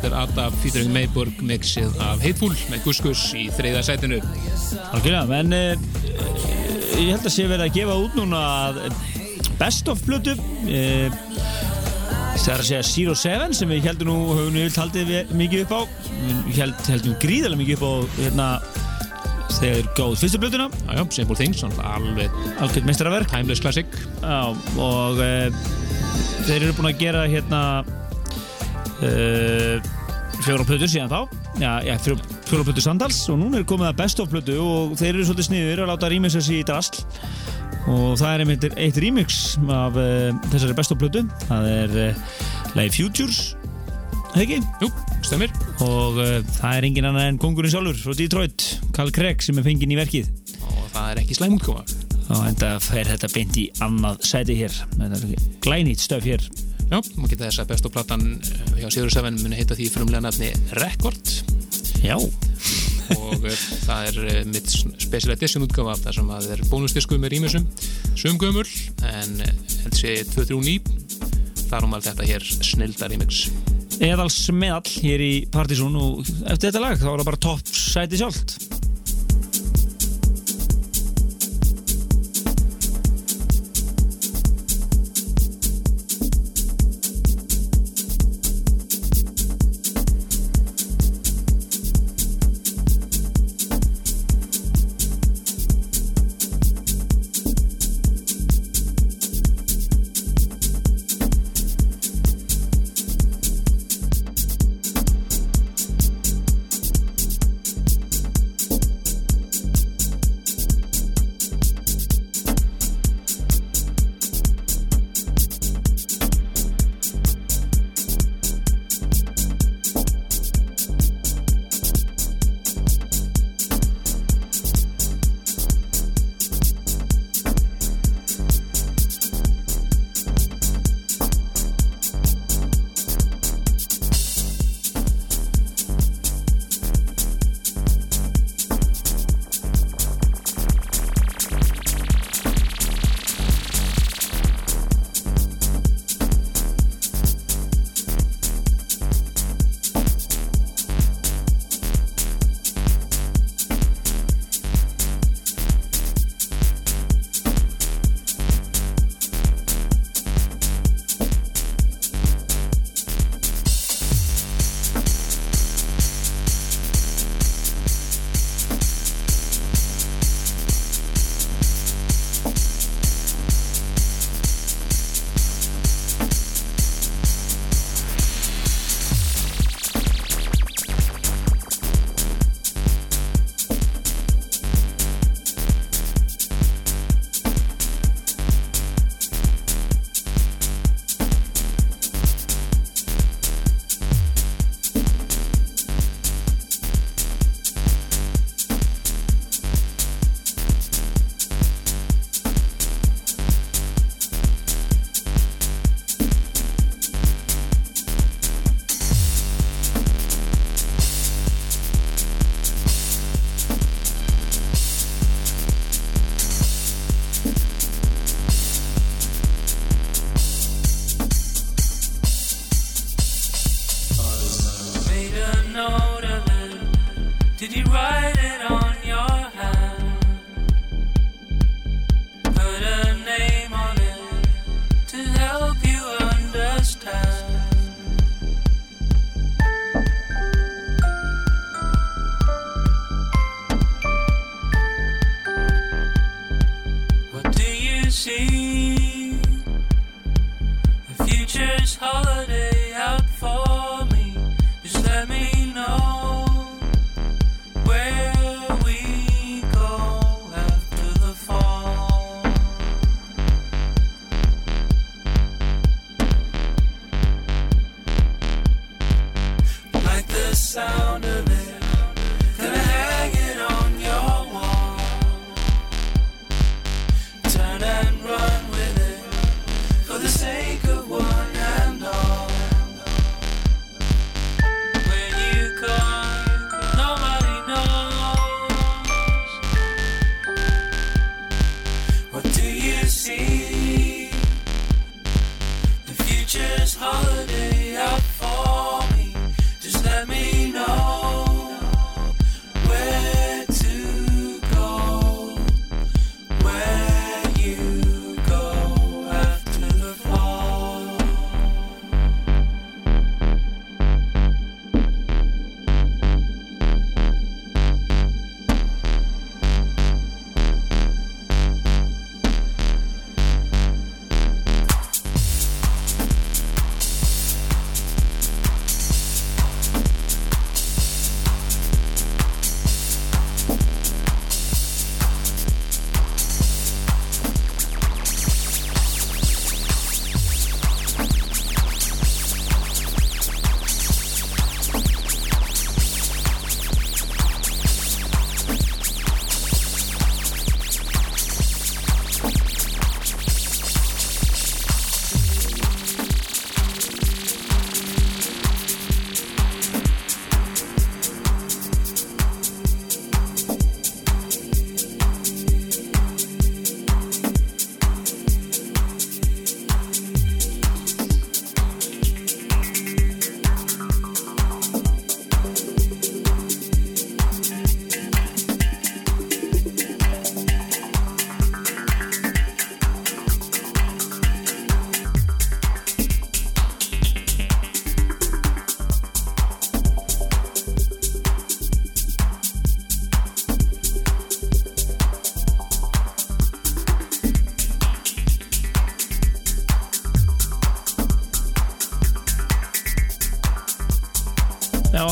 Þetta er Ada featuring Mayburg mixið af Hateful með Guskus í þriða sætinu. Algjörlega, en uh, ég held að sé verið að gefa út núna best of plötu uh, það er að segja Zero Seven sem við heldum nú, höfum við haldið við- mikið upp á. Við held, heldum gríðarlega mikið upp á hérna þegar góð fyrstu plötuna. Já, já, Simple Things, alveg algjörð meistaraverk. timeless classic. Já, og uh, þeir eru búin að gera hérna uh, fjóra plötur síðan þá. Já, já fjóra, fjóra plötur samtals og núna er komið að best of plötu og þeir eru svolítið sniður að láta rýmis þessi í drasl. Og það er einmitt eitt remix af uh, þessari bestu plötu. Það er uh, Live Futures. Eða ekki? Jú, stemir. Og uh, það er engin annar en kongurinn sjálfur frá Detroit, Carl Craig sem er fenginn í verkið. Og það er ekki slæm útkoma og enda fer þetta beint í annað sæti hér. Glænýtt stöf hér Já, maður geta þess að bestu platan eh, hjá Sigur 7 muni heita því frumlega nafni Record. Já, og eh, það er eh, mitt special edition útgafa þar sem að það er bónusdisku með rýmisum. Sumgömmul en held sé 239 þar um allt þetta hér snilda remix. Eðals meðall hér í Partizón og eftir þetta lag þá er það bara topp sæti sjálft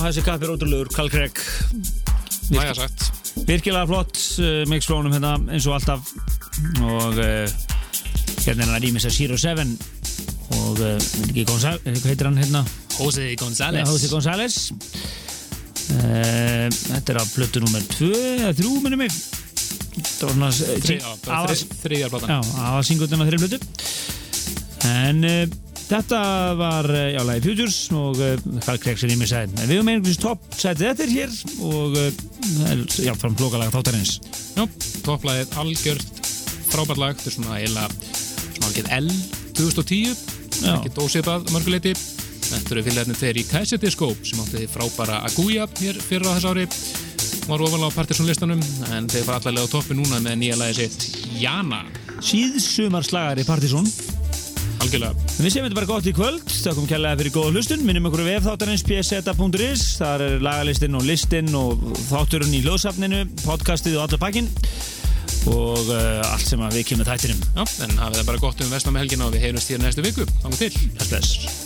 þessi kappi er ótrúlegur, Craig Næja sagt. virkilega flott uh, mixflónum hérna eins og alltaf. Og uh, hérna er hann að rýmis að Zero Seven. Og uh, hvað heitir hann hérna? Jose González. Jose González. Þetta er á plötu nummer 2 eða 3 minnum mig. Þetta var svona uh, Þri- já, það var singundin á þeirri plötu. En þetta var uh, já, lagi Futures og uh, Carl Craig sem ég mér sagði en við höfum einhvers topp sætið þetta hér og uh, það er jáfnfram blókalega þáttarins. Já, topplæðið algjört frábært lag. Þetta er svona eiginlega svona algjörð L 2010 Já. ekki dósipað mörguleiti Þetta eru fylgjarnir þeir í Kaisetiskóp sem átti frábæra Aguja hér fyrir á þess ári. Var ofalega á Partisan-listanum en þeir fara allarlega á toppi núna með nýja lagi sitt Jana. Síðsumarslagari Partizón algjörlega Við séum þetta bara gott í kvöld, þakkum kærlega fyrir góða hlustun, minnum ykkur við þáttarins pseta.is, þar er lagalistinn og listinn og þátturinn í hljóðsafninu, podcastið og allar pakkin og uh, allt sem við kemur þættinum. Já, en hafið það bara gott um vestam með helgina og við heyrumst hér næstu viku. Þannig til. Bless,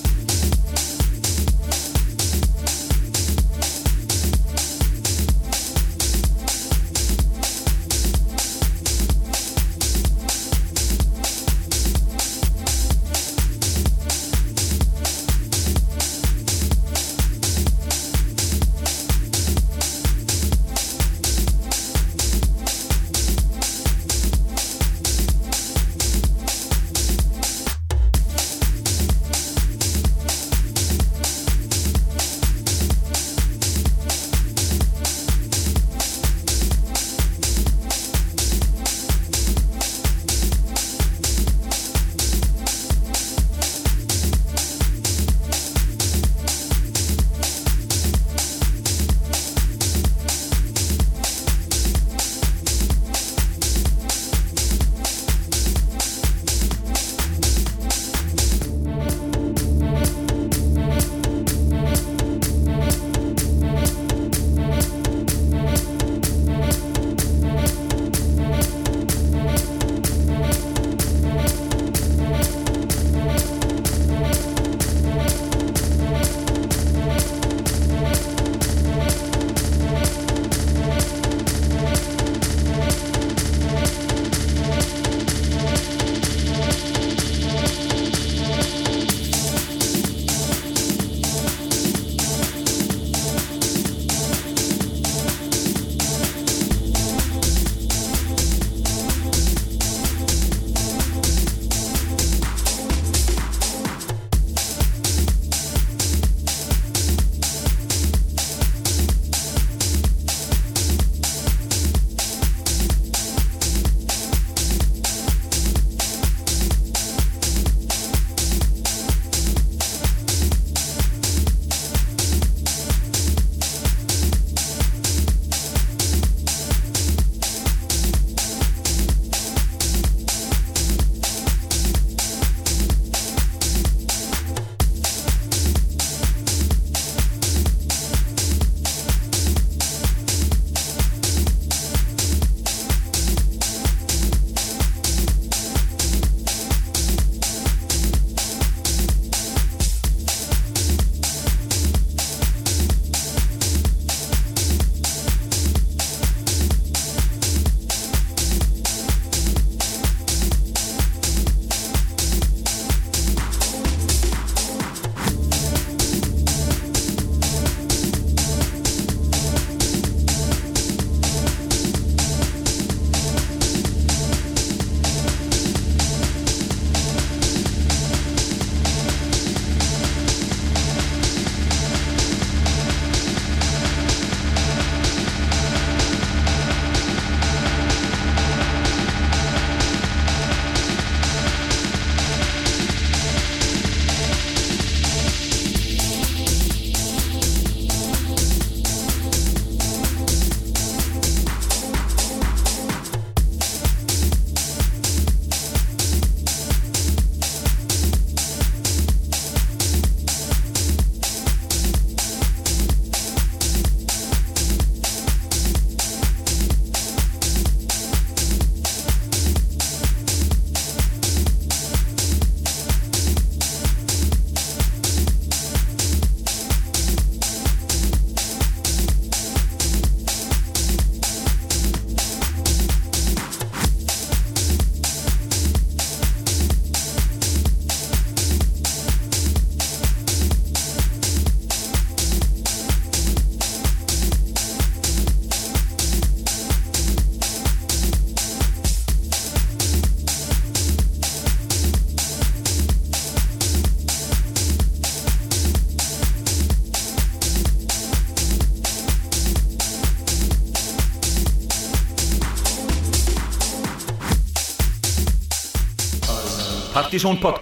Praktisch und Podcast.